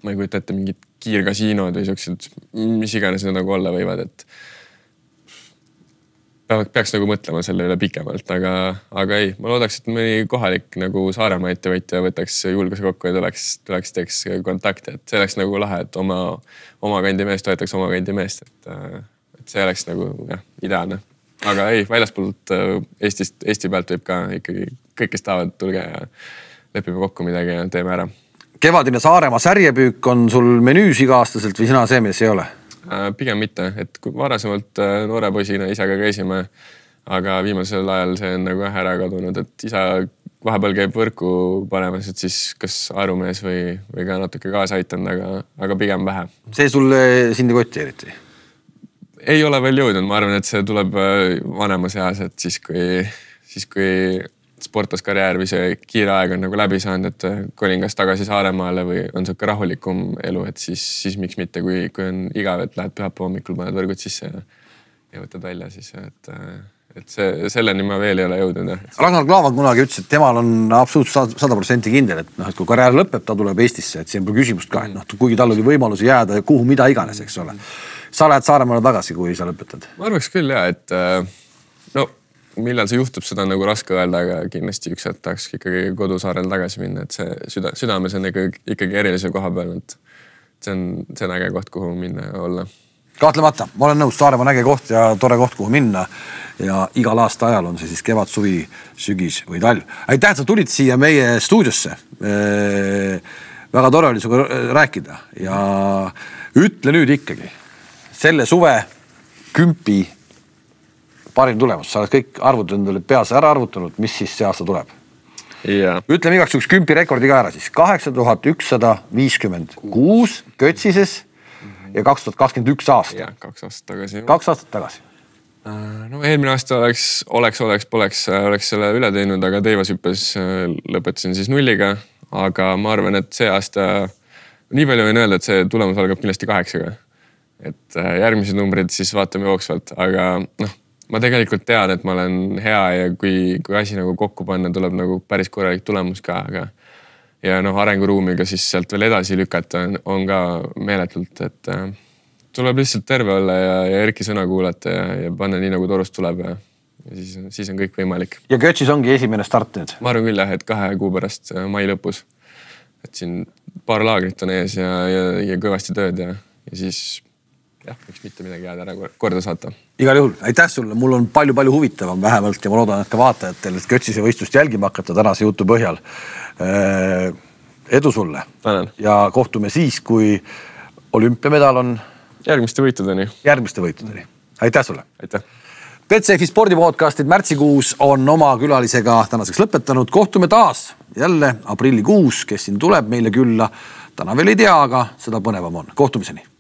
ma ei kujuta ette, mingid kiirkasiinod või siuksed, mis iganes need nagu olla võivad, et peaks nagu mõtlema selle üle pikemalt, aga, aga ei, ma loodaks, et mõni kohalik nagu Saaremaa ettevõtja võtaks julguse kokku ja tuleks, tuleks, teeks kontakte, et see oleks nagu lahe, et oma, oma kandi mees toetaks oma kandi meest, et et see oleks nagu jah, ideaalne. aga ei, väljaspoolt äh, Eestist, Eesti pealt võib ka ikkagi kõik, kes tahavad, tulge ja lepime kokku midagi ja teeme ära. kevadine Saaremaa särjepüük on sul menüüs iga-aastaselt või sina see mees ei ole? Äh, pigem mitte, et kui varasemalt äh, noore poisina isaga käisime, aga viimasel ajal see on nagu jah ära kadunud, et isa vahepeal käib võrku panemas, et siis kas aerumees või, või ka natuke kaasa aitanud, aga, aga pigem vähe. see sulle sind ei koti eriti? ei ole veel jõudnud, ma arvan, et see tuleb äh, vanemas eas, et siis kui, siis kui sportlaskarjäär või see kiire aeg on nagu läbi saanud, et äh, kolin kas tagasi Saaremaale või on sihuke rahulikum elu, et siis, siis miks mitte, kui, kui on igav, et lähed pühapäeva hommikul, paned võrgud sisse ja, ja võtad välja siis, et, äh, et see, selleni ma veel ei ole jõudnud jah. Ragnar Klavan kunagi ütles, et temal on absoluutselt sada protsenti kindel, et noh, et kui karjäär lõpeb, ta tuleb Eestisse, et siin pole küsimust ka, et noh, kuigi tal oli võimalus jääda kuhu mida iganes, eks ole sa lähed Saaremaale tagasi, kui sa lõpetad? ma arvaks küll ja, et äh, millal see juhtub, seda on nagu raske öelda, aga kindlasti üks hetk tahaks ikkagi kodusaarele tagasi minna, et see süda, südames on ikkagi, ikkagi erilise koha peal, et see on, see on äge koht, kuhu minna ja olla. kahtlemata, ma olen nõus, Saaremaa on äge koht ja tore koht, kuhu minna. ja igal aasta ajal on see siis kevad, suvi, sügis või talv. aitäh, et sa tulid siia meie stuudiosse. väga tore oli sinuga rääkida ja ütle nüüd ikkagi selle suve kümpi parim tulemus, sa oled kõik arvud endale peas ära arvutanud, mis siis see aasta tuleb yeah.? ütleme igaks juhuks kümpi rekordi ka ära siis, kaheksa tuhat ükssada viiskümmend kuus Götsises ja kaks tuhat kakskümmend üks aasta. jah, kaks aastat tagasi. kaks aastat tagasi. Äh, no eelmine aasta oleks, oleks, oleks, poleks, äh, oleks selle üle teinud, aga teivashüppes äh, lõpetasin siis nulliga. aga ma arvan, et see aasta, nii palju võin öelda, et see tulemus algab kindlasti kaheksaga et järgmised numbrid siis vaatame jooksvalt, aga noh, ma tegelikult tean, et ma olen hea ja kui, kui asi nagu kokku panna, tuleb nagu päris korralik tulemus ka, aga. ja noh, arenguruumiga siis sealt veel edasi lükata on, on ka meeletult, et äh, tuleb lihtsalt terve olla ja, ja Erki sõna kuulata ja, ja panna nii nagu torust tuleb ja, ja siis, siis on kõik võimalik. ja Götsis ongi esimene start nüüd? ma arvan küll jah, et kahe kuu pärast äh, mai lõpus. et siin paar laagrit on ees ja, ja, ja kõvasti tööd ja, ja siis jah, miks mitte midagi head ära korda saata. igal juhul aitäh sulle, mul on palju-palju huvitavam vähemalt ja ma loodan, et ka vaatajatel, et Götsise võistlust jälgima hakata tänase jutu põhjal. edu sulle. ja kohtume siis, kui olümpiamedal on järgmiste võitudeni. järgmiste võitudeni, aitäh sulle. aitäh. Betsafe spordipodcastid märtsikuus on oma külalisega tänaseks lõpetanud, kohtume taas jälle aprillikuus, kes siin tuleb meile külla. täna veel ei tea, aga seda põnevam on, kohtumiseni